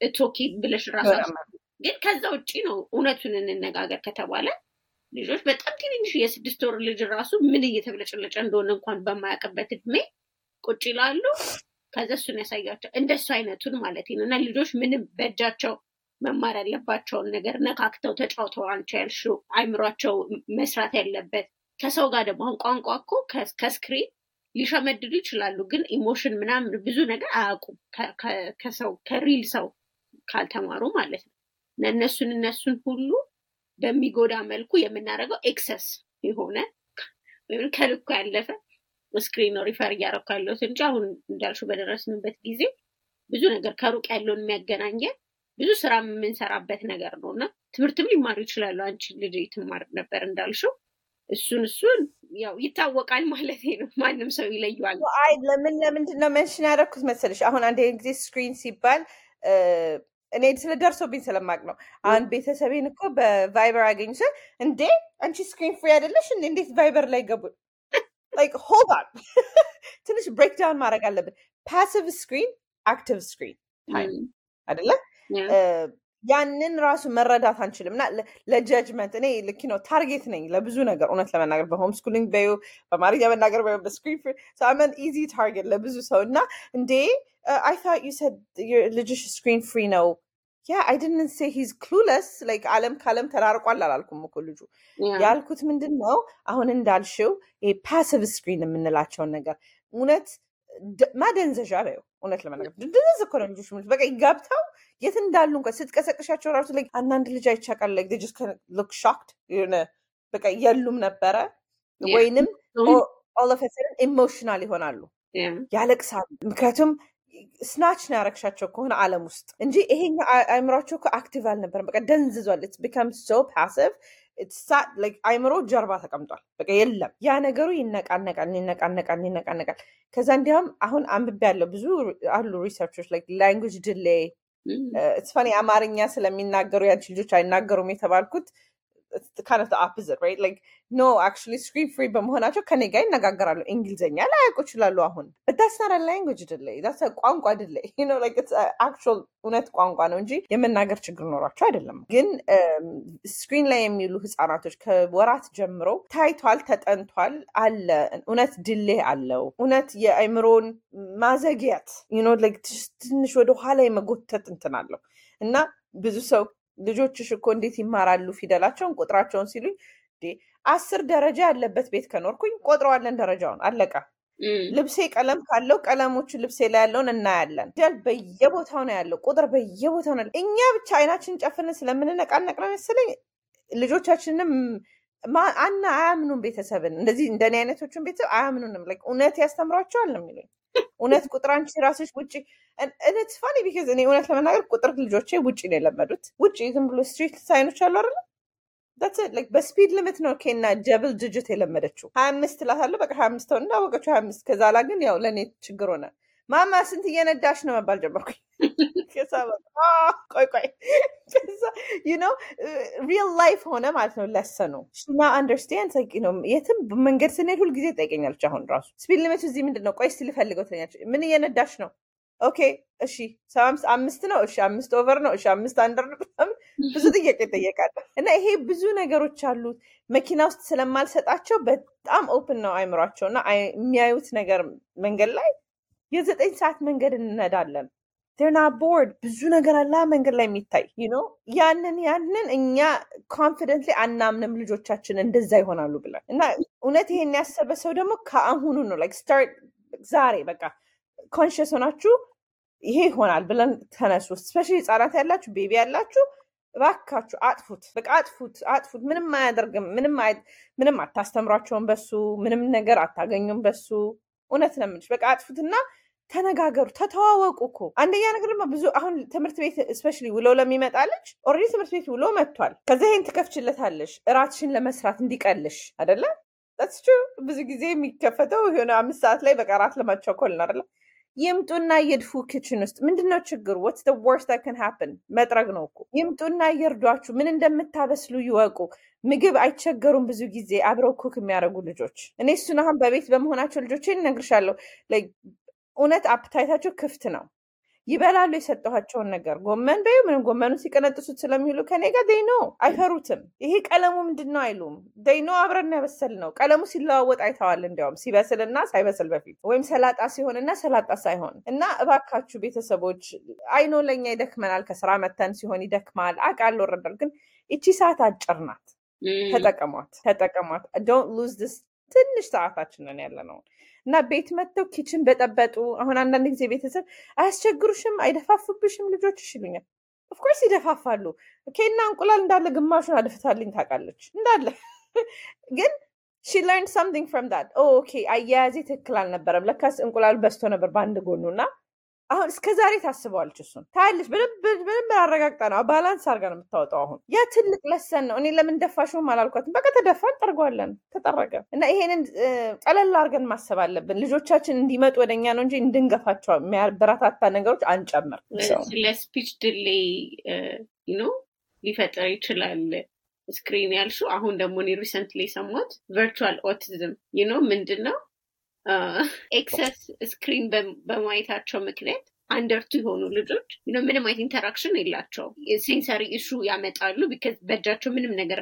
እቶኪ ብለሽ ራሳ ግን ከዛ ውጭ ነው እውነቱን እንነጋገር ከተባለ ልጆች በጣም ትንንሽ የስድስት ወር ልጅ ራሱ ምን እየተብለጨለጨ እንደሆነ እንኳን በማያውቅበት እድሜ ቁጭ ይላሉ። ከዛ እሱን ያሳያቸው እንደሱ አይነቱን ማለት ነው። እና ልጆች ምንም በእጃቸው መማር ያለባቸውን ነገር ነካክተው ተጫውተው አንቺ ያልሽው አይምሯቸው መስራት ያለበት ከሰው ጋር ደግሞ አሁን ቋንቋ እኮ ከ screen ሊሸመድዱ ይችላሉ፣ ግን emotion ምናምን ብዙ ነገር አያውቁም ከሰው ከ real ሰው ካልተማሩ ማለት ነው። እነሱን እነሱን ሁሉ በሚጎዳ መልኩ የምናደርገው excess የሆነ ወይም ከልኩ ያለፈ screen refer እያደረኩ ያለሁት እንጂ አሁን እንዳልሹ በደረስንበት ጊዜ ብዙ ነገር ከሩቅ ያለውን የሚያገናኘን ብዙ ስራ የምንሰራበት ነገር ነው እና ትምህርትም ሊማሩ ይችላሉ። አንቺ ልጅ ትማር ነበር እንዳልሽው እሱን እሱን ያው ይታወቃል ማለት ነው። ማንም ሰው ይለየዋል። አይ ለምን ለምንድን ነው mention ያደረኩት መሰለሽ? አሁን አንድ ጊዜ screen ሲባል እኔ ስለደርሶብኝ ስለማቅ ነው። አሁን ቤተሰቤን እኮ በቫይበር አገኙ ስል እንዴ አንቺ screen free አይደለሽ እንዴ? እንዴት ቫይበር ላይ ገቡ? እና ትንሽ breakdown ማድረግ አለብን። passive screen active screen time አይደለ? ያንን ራሱ መረዳት አንችልም። እና ለ judgment እኔ ልክ ነው target ነኝ ለብዙ ነገር። እውነት ለመናገር በ homeschooling በዩ በአማርኛ መናገር በዩ በ screen so I'm an easy target ለብዙ ሰው። እና እንዴ I thought you said ልጅሽ screen free ነው። yeah I say he's clueless like አለም ከአለም ተራርቋል አላልኩም እኮ ልጁ። ያልኩት ምንድን ነው አሁን እንዳልሽው passive screen የምንላቸውን ነገር እውነት ማደንዘዣ በዩ እውነት ለመናገር ድንዝ እኮ ነው ልጆች በቃ ገብተው የት እንዳሉ እንኳን ስትቀሰቅሻቸው ራሱ like አንዳንድ ልጅ አይቻቃል like just look shocked የሆነ በቃ የሉም ነበረ ወይንም all of a sudden emotional ይሆናሉ። ያለቅሳሉ። ምክንያቱም snatch ነው ያረግሻቸው ከሆነ አለም ውስጥ እንጂ ይሄኛ አይምሯቸው እኮ active አልነበረም። በቃ ደንዝዟል። it's become so passive አይምሮ ጀርባ ተቀምጧል። በቃ የለም። ያ ነገሩ ይነቃነቃል ይነቃነቃል ይነቃነቃል። ከዛ እንዲያውም አሁን አንብቤ ያለው ብዙ አሉ research ኦች language delay it's funny አማርኛ ስለሚናገሩ ያንቺ ልጆች አይናገሩም የተባልኩት kind of the opposite, right? Like, no, actually, screen free በመሆናቸው ከኔ ጋር ይነጋገራሉ። እንግሊዝኛ ላያውቁ ይችላሉ አሁን but that's not a language delay that's a ቋንቋ delay you know like it's a actual እውነት ቋንቋ ነው እንጂ የመናገር ችግር ኖሯቸው አይደለም። ግን ስክሪን ላይ የሚውሉ ህጻናቶች ከወራት ጀምሮ ታይቷል፣ ተጠንቷል፣ አለ እውነት ድሌ አለው እውነት የአእምሮን you know like ትንሽ ወደ ኋላ የመጎተት እንትን አለው እና ብዙ ሰው ልጆችሽ እኮ እንዴት ይማራሉ ፊደላቸውን? ቁጥራቸውን ሲሉኝ አስር ደረጃ ያለበት ቤት ከኖርኩኝ ቆጥረዋለን ደረጃውን አለቀ። ልብሴ ቀለም ካለው ቀለሞቹ ልብሴ ላይ ያለውን እናያለን። ፊደል በየቦታው ነው ያለው ቁጥር በየቦታው ነው እኛ ብቻ አይናችን ጨፍንን ስለምንነቃነቅ ነው መሰለኝ ልጆቻችንም አና አያምኑም ቤተሰብን። እንደዚህ እንደኔ አይነቶቹን ቤተሰብ አያምኑንም። እውነት ያስተምሯቸዋል ነው የሚሉኝ እውነት ቁጥር አንቺ ራስሽ ውጭ isn't it funny because እኔ እውነት ለመናገር ቁጥር ልጆቼ ውጭ ነው የለመዱት። ውጭ ዝም ብሎ street sign ኦች አሉ አይደለ? በ speed limit ነው ኬና double digit የለመደችው። ሀያ አምስት እላታለሁ በቃ ሀያ አምስት ሆን እንዳወቀችው ሀያ አምስት። ከዛ ላ ግን ያው ለእኔ ችግር ሆነ ማማ ስንት እየነዳሽ ነው መባል ጀመርኩኝ። ቆይ ቆይ ነው real life ሆነ ማለት ነው lesson ኑ። she might understand የትም መንገድ ስንሄድ ሁልጊዜ ትጠይቀኛለች አሁን ራሱ። speed limit ኡ እዚህ ምንድን ነው ቆይ ልፈልገው ትለኛለች። ምን እየነዳሽ ነው? okay እሺ አምስት ነው እሺ አምስት over ነው እሺ አምስት under ነው ብዙ ጥያቄ ይጠየቃል። እና ይሄ ብዙ ነገሮች አሉት። መኪና ውስጥ ስለማልሰጣቸው በጣም open ነው አይምሯቸው እና የሚያዩት ነገር መንገድ ላይ የዘጠኝ ሰዓት መንገድ እንነዳለን። not bored ብዙ ነገር አላ መንገድ ላይ የሚታይ ነው ያንን ያንን እኛ confidently አናምንም ልጆቻችን እንደዛ ይሆናሉ ብለን። እና እውነት ይሄን ያሰበ ሰው ደግሞ ከአሁኑ ነው። like start ዛሬ በቃ conscious ሆናችሁ ይሄ ይሆናል ብለን ተነሱ። especially ህጻናት ያላችሁ baby ያላችሁ እባካችሁ አጥፉት። በቃ አጥፉት አጥፉት። ምንም አያደርግም። ምንም ምንም አታስተምሯቸውን በሱ። ምንም ነገር አታገኙም በሱ እውነት ነው የምልሽ። በቃ አጥፉትና ተነጋገሩ ተተዋወቁ እኮ። አንደኛ ነገር ደግሞ ብዙ አሁን ትምህርት ቤት especially ውሎ ለሚመጣ already ትምህርት ቤት ውሎ መጥቷል። ከዛ ይህን ትከፍችለታለሽ እራትሽን ለመስራት እንዲቀልሽ አደለ so ብዙ ጊዜ የሚከፈተው የሆነ አምስት ሰዓት ላይ በቃ እራት ለማቸኮል ነው አደለ ይምጡና የድፉ kitchen ውስጥ። ምንድነው ችግሩ? what's the worst happen መጥረግ ነው እኮ። ይምጡና ይርዷችሁ። ምን እንደምታበስሉ ይወቁ ምግብ አይቸገሩም ብዙ ጊዜ አብረው cook የሚያደርጉ ልጆች። እኔ እሱን አሁን በቤት በመሆናቸው ልጆች እነግርሻለሁ። እውነት appetite ኣቸው ክፍት ነው። ይበላሉ የሰጠኋቸውን ነገር። ጎመን በዩ ምንም ጎመኑን ሲቀነጥሱት ስለሚውሉ ከኔ ጋር they know አይፈሩትም። ይሄ ቀለሙ ምንድን ነው አይሉም። they know አብረን ያበሰል ነው ቀለሙ ሲለዋወጥ አይተዋል እንዲያውም ሲበስልና ሳይበስል በፊት። ወይም ሰላጣ ሲሆንና ሰላጣ ሳይሆን። እና እባካችሁ ቤተሰቦች I know ለኛ ይደክመናል። ከስራ መተን ሲሆን ይደክማል። አቃል ወረዳል ግን እቺ ሰዓት አጭር ናት ተጠቀሟት ተጠቀሟት። don't lose so ትንሽ ሰዓታችንን ያለ ነው እና ቤት መጥተው kitchen በጠበጡ። አሁን አንዳንድ ጊዜ ቤተሰብ አያስቸግሩሽም፣ አይደፋፉብሽም ልጆችሽ? ይሉኛል። of course ይደፋፋሉ። ኬና እንቁላል እንዳለ ግማሹን አድፍታልኝ ታውቃለች። እንዳለ ግን she learn something from okay አያያዜ ትክክል አልነበረም። ለካስ እንቁላሉ በስቶ ነበር በአንድ ጎኑ። እና አሁን እስከ ዛሬ ታስበዋለች እሱን። ታያለች በደንብ አረጋግጣ ነው balance አድርጋ ነው የምታወጣው አሁን። ያ ትልቅ lesson ነው። እኔ ለምን ደፋሽውም አላልኳትም። በቃ ተደፋ እንጠርገዋለን ተጠረገ እና ይሄንን ቀለል አድርገን ማሰብ አለብን። ልጆቻችን እንዲመጡ ወደኛ ነው እንጂ እንድንገፋቸው የሚያበረታታ ነገሮች አንጨምር ስለ speech delay ነው ሊፈጠር ይችላል screen ያልሹ አሁን ደግሞ እኔ recently የሰማሁት virtual autism ነው ምንድን ነው excess screen በማየታቸው ምክንያት under two የሆኑ ልጆች ምንም አይነት interaction የላቸውም። sensory issue ያመጣሉ because በእጃቸው ምንም ነገር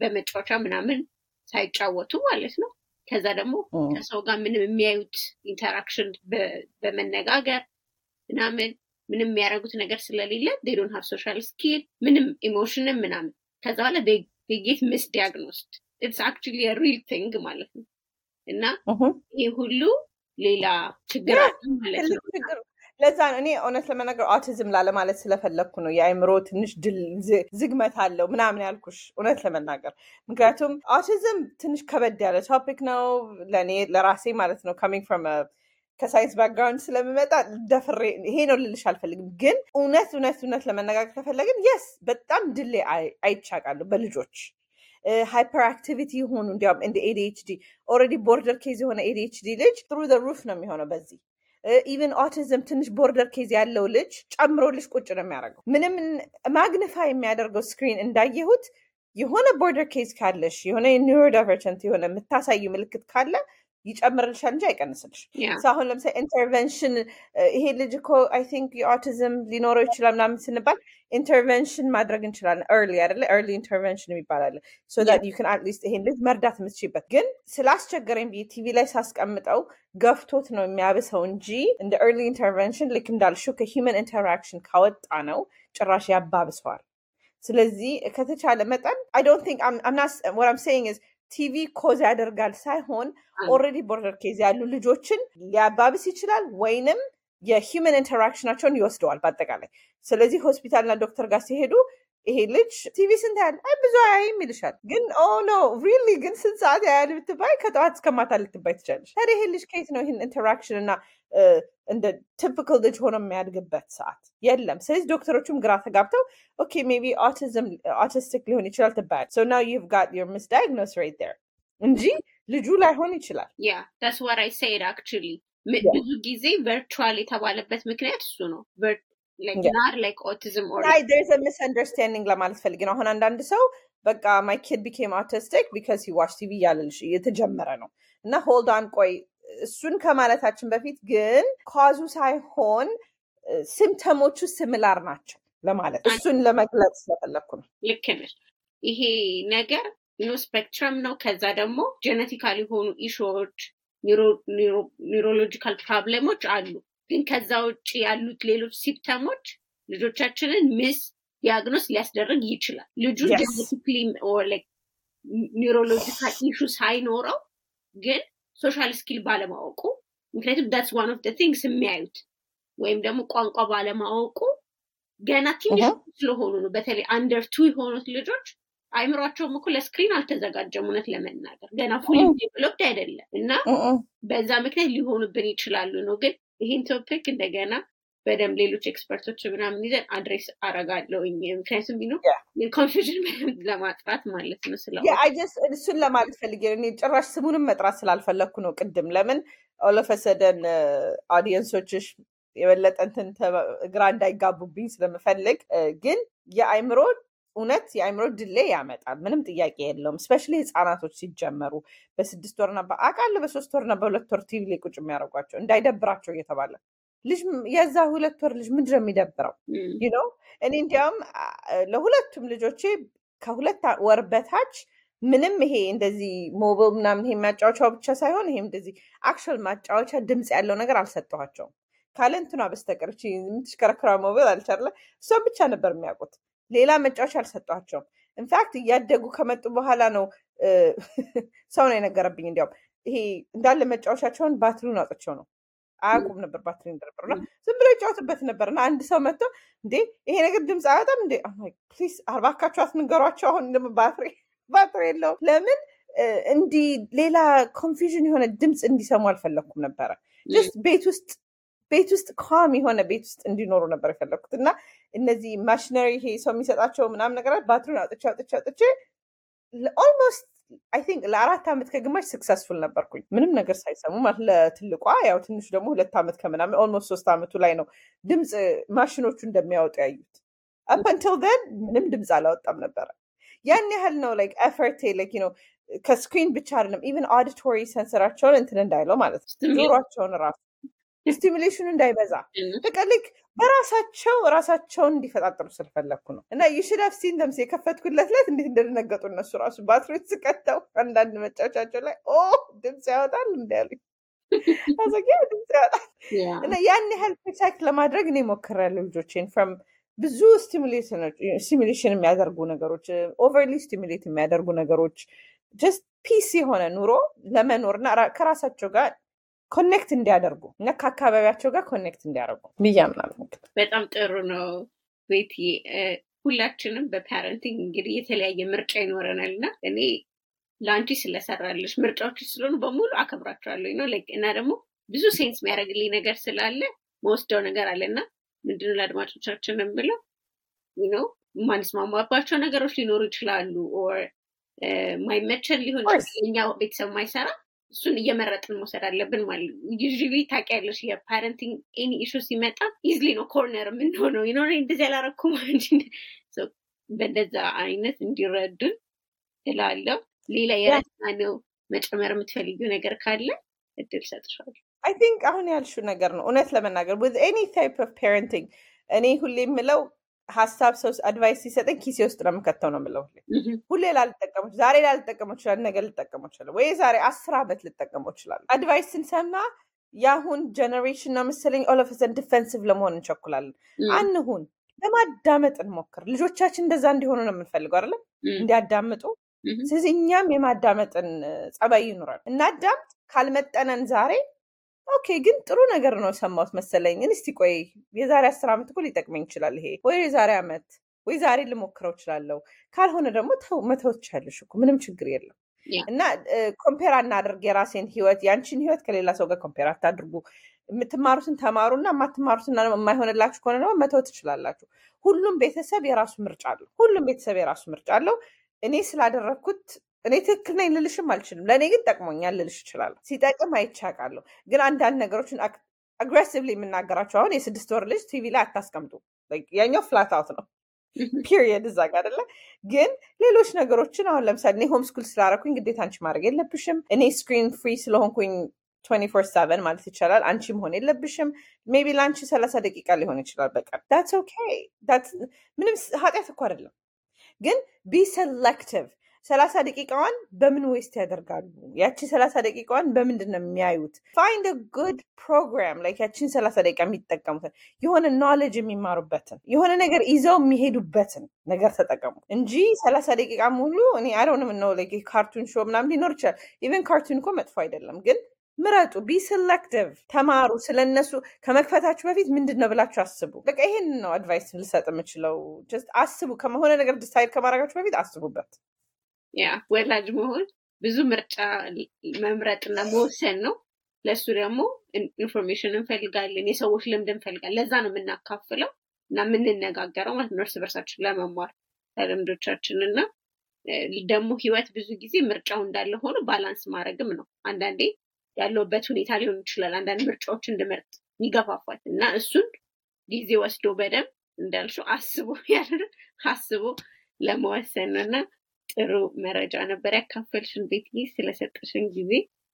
በመጫወቻ ምናምን ሳይጫወቱ ማለት ነው። ከዛ ደግሞ ከሰው ጋር ምንም የሚያዩት interaction በመነጋገር ምናምን ምንም የሚያደርጉት ነገር ስለሌለ they don't have social skill ምንም emotion ም ምናምን ከዛ በኋላ get misdiagnosed it's actually real thing ማለት ነው እና ይህ ሁሉ ሌላ ችግር አለ ማለት ነው። ለዛ ነው። እኔ እውነት ለመናገር ኦቲዝም ላለማለት ስለፈለግኩ ነው። የአይምሮ ትንሽ delay ዝግመት አለው ምናምን ያልኩሽ እውነት ለመናገር። ምክንያቱም ኦቲዝም ትንሽ ከበድ ያለ topic ነው ለእኔ ለራሴ ማለት ነው። coming from ከ science background ስለምመጣ ደፍሬ ይሄ ነው ልልሽ አልፈልግም። ግን እውነት እውነት እውነት ለመነጋገር ከፈለግን yes በጣም delay አይቻቃሉ በልጆች hyperactivity የሆኑ እንዲያውም እንደ ADHD already border case የሆነ ADHD ልጅ through the roof ነው የሚሆነው በዚህ። even autism ትንሽ border case ያለው ልጅ ጨምሮልሽ ቁጭ ነው የሚያደርገው። ምንም magnify የሚያደርገው screen እንዳየሁት የሆነ border case ካለሽ የሆነ neurodivergent የሆነ የምታሳዩ ምልክት ካለ ይጨምርልሻል እንጂ አይቀንስልሽ። አሁን ለምሳሌ intervention ይሄ ልጅ እኮ I think የ autism ሊኖረው ይችላል ምናምን ስንባል intervention ማድረግ እንችላለን። early አደለ early intervention የሚባል አለ so that you can at least ይሄን ልጅ መርዳት የምትችይበት። ግን ስላስቸገረኝ ብዬ ቲቪ ላይ ሳስቀምጠው ገፍቶት ነው የሚያባብሰው እንጂ እንደ early intervention ልክ እንዳልሽው ከ human interaction ካወጣ ነው ጭራሽ ያባብሰዋል። ስለዚህ ከተቻለ መጠን I don't think TV cause ያደርጋል ሳይሆን already border case ያሉ ልጆችን ሊያባብስ ይችላል ወይንም የ human interaction ኣቸውን ይወስደዋል በአጠቃላይ። ስለዚህ ሆስፒታልና ዶክተር ጋር ሲሄዱ ይሄ ልጅ ቲቪ ስንት ያህል አይ ብዙ አያይም ይልሻል ግን oh no really ግን ስንት ሰዓት ያህል ብትባይ ከጠዋት እስከ ማታ ልትባይ ትችላለች ታዲያ ይሄ ልጅ ከየት ነው ይህን interaction እና እንደ typical ልጅ ሆኖ የሚያድግበት ሰዓት የለም ስለዚህ ዶክተሮቹም ግራ ተጋብተው okay maybe autism autistic ሊሆን ይችላል ትባያል so now you've got your misdiagnose right there እንጂ ልጁ ላይሆን ይችላል yeah that's what I said actually ብዙ ጊዜ virtual የተባለበት ምክንያት እሱ ነው there's misunderstanding ለማለት ፈልጌ ነው አሁን አንዳንድ ሰው በቃ my kid became autistic because he watch TV እያለልሽ የተጀመረ ነው እና hold on ቆይ እሱን ከማለታችን በፊት ግን cause ኡ ሳይሆን symptom ኦቹ similar ናቸው ለማለት እሱን ለመግለጽ ስለፈለግኩ ነው ልክ ነሽ ይሄ ነገር you know spectrum ነው. ከዛ ደግሞ genetical የሆኑ issue ዎች neurological problem ኦች አሉ ግን ከዛ ውጭ ያሉት ሌሎች symptom ኦች ልጆቻችንን misdiagnose ሊያስደርግ ይችላል። ልጁ genetically neurological issue ሳይኖረው ግን social skill ባለማወቁ ምክንያቱም that's one of things የሚያዩት ወይም ደግሞ ቋንቋ ባለማወቁ ገና ትንሽ ስለሆኑ ነው። በተለይ under two የሆኑት ልጆች አይምሯቸውም እኮ ለ screen አልተዘጋጀም እውነት ለመናገር ገና full developed አይደለም እና በዛ ምክንያት ሊሆኑብን ይችላሉ ነው። ግን ይህን topic እንደገና በደንብ ሌሎች expert ኦች ምናምን ይዘን address አረጋለውኝ ምክንያቱም you know በደንብ ለማጥራት ማለት ነው እሱን ለማለት ፈልጌ እኔ ጭራሽ ስሙንም መጥራት ስላልፈለግኩ ነው ቅድም። ለምን ኦለፈሰደን አዲየንሶችሽ የበለጠ እንትን ግራ እንዳይጋቡብኝ ስለምፈልግ ግን የአይምሮ እውነት የአይምሮ ድሌ ያመጣል። ምንም ጥያቄ የለውም። ስፔሻሊ ህፃናቶች ሲጀመሩ በስድስት ወርና አውቃለሁ በሶስት ወርና በሁለት ወር ቲቪ ላይ ቁጭ የሚያደርጓቸው እንዳይደብራቸው እየተባለ ልጅ የዛ ሁለት ወር ልጅ ምንድነው የሚደብረው? ነው እኔ እንዲያውም ለሁለቱም ልጆቼ ከሁለት ወር በታች ምንም ይሄ እንደዚህ ሞብል ምናምን ይሄ ማጫወቻው ብቻ ሳይሆን ይሄም እንደዚህ actual ማጫወቻ ድምፅ ያለው ነገር አልሰጠኋቸውም። ካለ እንትኗ በስተቀር የምትሽከረክራ ሞብል አልቻለ እሷ ብቻ ነበር የሚያውቁት ሌላ መጫወቻ አልሰጧቸውም። in fact እያደጉ ከመጡ በኋላ ነው ሰው ነው የነገረብኝ። እንዲያውም ይሄ እንዳለ መጫወቻቸውን ባትሪውን አውጥቼው ነው። አያውቁም ነበር ባትሪ እንደነበር እና ዝም ብሎ ይጫወትበት ነበር እና አንድ ሰው መጥቶ እንዴ ይሄ ነገር ድምፅ አያወጣም እንዴ? please አርባካችሁ አትንገሯቸው አሁን ደግሞ ባትሪ ባትሪ የለውም። ለምን? እንዲህ ሌላ confusion የሆነ ድምፅ እንዲሰሙ አልፈለግኩም ነበረ። ቤት ውስጥ ቤት ውስጥ calm የሆነ ቤት ውስጥ እንዲኖሩ ነበር የፈለግኩት እና እነዚህ ማሽነሪ ይሄ ሰው የሚሰጣቸው ምናምን ነገር ባትሪን አውጥቼ አውጥቼ አውጥቼ almost I think ለአራት ዓመት ከግማሽ successful ነበርኩኝ። ምንም ነገር ሳይሰሙ ማለት ለትልቋ ያው ትንሹ ደግሞ ሁለት ዓመት ከምናምን almost ሶስት ዓመቱ ላይ ነው ድምፅ ማሽኖቹ እንደሚያወጡ ያዩት። አፕ አንቲል ምንም ድምፅ አላወጣም ነበረ። ያን ያህል ነው ላይክ ኤፈርቴ ላይክ ነው ከስክሪን ብቻ አይደለም ኢቨን ኦዲቶሪ ሰንሰራቸውን እንትን እንዳይለው ማለት ነው። ጆሯቸውን ራሱ ስቲሙሌሽኑ እንዳይበዛ። በቃ ልክ በራሳቸው ራሳቸውን እንዲፈጣጥሩ ስለፈለግኩ ነው። እና የሽዳፍ ሲን ደምስ የከፈትኩለት ለት እንዴት እንደደነገጡ እነሱ ራሱ ባትሪዎች ስቀተው አንዳንድ መጫወቻቸው ላይ ኦ ድምፅ ያወጣል እንዳሉኝ አዘጊያ ድምፅ ያወጣል። እና ያን ያህል protect ለማድረግ እኔ ሞክሬያለሁ ልጆቼን from ብዙ stimulation የሚያደርጉ ነገሮች overly stimulate የሚያደርጉ ነገሮች just peace የሆነ ኑሮ ለመኖር እና ከራሳቸው ጋር connect እንዲያደርጉ እና ከአካባቢያቸው ጋር connect እንዲያደርጉ ብዬ አምናለሁ። በጣም ጥሩ ነው ቤቲ። ሁላችንም በ parenting እንግዲህ የተለያየ ምርጫ ይኖረናል እና እኔ ለአንቺ ስለሰራለች ምርጫዎች ስለሆኑ በሙሉ አከብራቸዋለሁ ነው እና ደግሞ ብዙ sense የሚያደርግልኝ ነገር ስላለ የምወስደው ነገር አለ እና ምንድነው ለአድማጮቻችን የምለው ነው የማንስማማባቸው ነገሮች ሊኖሩ ይችላሉ or ማይመቸን ሊሆን ይችላል የኛ ቤተሰብ ማይሰራ እሱን እየመረጥን መውሰድ አለብን ማለት ነው። usually ታውቂያለሽ የ parenting any issue ሲመጣ easily ነው corner የምንሆነው you know እንደዚህ ያላረኩም እንጂ በእንደዛ አይነት እንዲረዱን እላለሁ። ሌላ የረሳነው መጨመር የምትፈልጊው ነገር ካለ እድል ሰጥሻለሁ። I think አሁን ያልሽው ነገር ነው እውነት ለመናገር ዊዝ ኤኒ ታይፕ ኦፍ ፓረንቲንግ እኔ ሁሌ የምለው ሀሳብ ሰው advice ሲሰጠኝ ኪሴ ውስጥ ነው የምከተው ነው የምለው። ሁሌ ላልጠቀመው ዛሬ ላልጠቀመው ይችላል ነገ ልጠቀመው ይችላል ወይ ዛሬ አስር ዓመት ልጠቀመው ይችላል advice ስንሰማ የአሁን generation ነው መሰለኝ all of a sudden defensive ለመሆን እንቸኩላለን። አንሁን ለማዳመጥ እንሞክር። ልጆቻችን እንደዛ እንዲሆኑ ነው የምንፈልገው አይደለም? እንዲያዳምጡ። ስለዚህ እኛም የማዳመጥን ጸባይ ይኑረን እናዳምጥ ካልመጠነን ዛሬ okay ግን ጥሩ ነገር ነው የሰማሁት መሰለኝ። እስቲ ቆይ የዛሬ አስር ዓመት እኮ ሊጠቅመኝ ይችላል ይሄ። ወይ የዛሬ ዓመት ወይ ዛሬ ልሞክረው እችላለሁ። ካልሆነ ደግሞ መተው ትችያለሽ እኮ። ምንም ችግር የለም። እና compare አናደርግ የራሴን ህይወት። ያንቺን ህይወት ከሌላ ሰው ጋር compare አታድርጉ። የምትማሩትን ተማሩ እና የማትማሩትና የማይሆንላችሁ ከሆነ ደግሞ መተው ትችላላችሁ። ሁሉም ቤተሰብ የራሱ ምርጫ አለው። ሁሉም ቤተሰብ የራሱ ምርጫ አለው። እኔ ስላደረግኩት እኔ ትክክል ነኝ ልልሽም አልችልም። ለእኔ ግን ጠቅሞኛል ልልሽ እችላለሁ። ሲጠቅም አይቻለሁ ግን አንዳንድ ነገሮችን aggressively የምናገራቸው አሁን የስድስት ወር ልጅ ቲቪ ላይ አታስቀምጡ። ያኛው flat out ነው። period እዛ ጋር አደለ ግን ሌሎች ነገሮችን አሁን ለምሳሌ እኔ homeschool ስላረኩኝ ግዴታ አንቺ ማድረግ የለብሽም። እኔ screen free ስለሆንኩኝ 24 ማለት ይቻላል አንቺ መሆን የለብሽም። maybe ለአንቺ ሰላሳ ደቂቃ ሊሆን ይችላል በቀን። that's okay ምንም ኃጢአት እኮ አይደለም። ግን be selective ሰላሳ ደቂቃዋን በምን waste ያደርጋሉ? ያቺ ሰላሳ ደቂቃዋን በምንድን ነው የሚያዩት find good program ላይ ያቺን ሰላሳ ደቂቃ የሚጠቀሙትን የሆነ knowledge የሚማሩበትን የሆነ ነገር ይዘው የሚሄዱበትን ነገር ተጠቀሙ እንጂ ሰላሳ ደቂቃ ሙሉ እኔ I don't know ም ነው cartoon show ምናምን ሊኖር ይችላል። even cartoon እኮ መጥፎ አይደለም። ግን ምረጡ be selective ተማሩ ስለነሱ ከመክፈታችሁ በፊት ምንድን ነው ብላችሁ አስቡ። በቃ ይሄን ነው advice ልሰጥ የምችለው። አስቡ። ከሆነ ነገር decide ከማድረጋችሁ በፊት አስቡበት ያ ወላጅ መሆን ብዙ ምርጫ መምረጥና መወሰን ነው። ለእሱ ደግሞ information እንፈልጋለን የሰዎች ልምድ እንፈልጋለን። ለዛ ነው የምናካፍለው እና የምንነጋገረው ማለት ነው እርስ በርሳችን ለመማር ከልምዶቻችን እና ደግሞ ህይወት ብዙ ጊዜ ምርጫው እንዳለ ሆኖ balance ማድረግም ነው። አንዳንዴ ያለንበት ሁኔታ ሊሆን ይችላል አንዳንድ ምርጫዎች እንድመርጥ ይገፋፋል እና እሱን ጊዜ ወስዶ በደንብ እንዳልሽው አስቦ ያለ አስቦ ለመወሰን እና ጥሩ መረጃ ነበር ያካፈልሽን Beth ስለሰጠሽን ጊዜ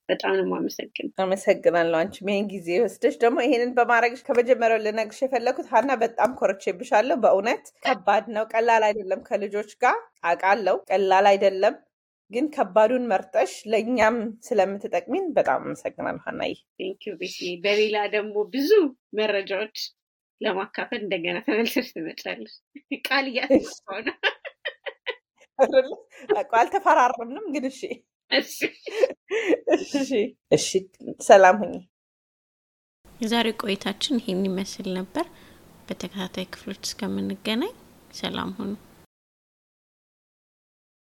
በጣም ነው የማመሰግነው። አመሰግናለሁ። አንቺም ይህን ጊዜ ወስደሽ ደግሞ ይሄንን በማድረግሽ ከመጀመሪያው ልነግርሽ የፈለኩት ሀና በጣም ኮርቼብሻለሁ። በእውነት ከባድ ነው፣ ቀላል አይደለም። ከልጆች ጋር አውቃለሁ፣ ቀላል አይደለም። ግን ከባዱን መርጠሽ ለእኛም ስለምትጠቅሚን በጣም አመሰግናለሁ ሀናዬ። thank you Beth በሌላ ደግሞ ብዙ መረጃዎች ለማካፈል እንደገና ተመልሰሽ ትመጫለሽ። ቃል? በቃ አልተፈራረምንም፣ ግን እሺ እሺ እሺ ሰላም ሁኚ። የዛሬ ቆይታችን ይህን ይመስል ነበር። በተከታታይ ክፍሎች እስከምንገናኝ ሰላም ሁኑ።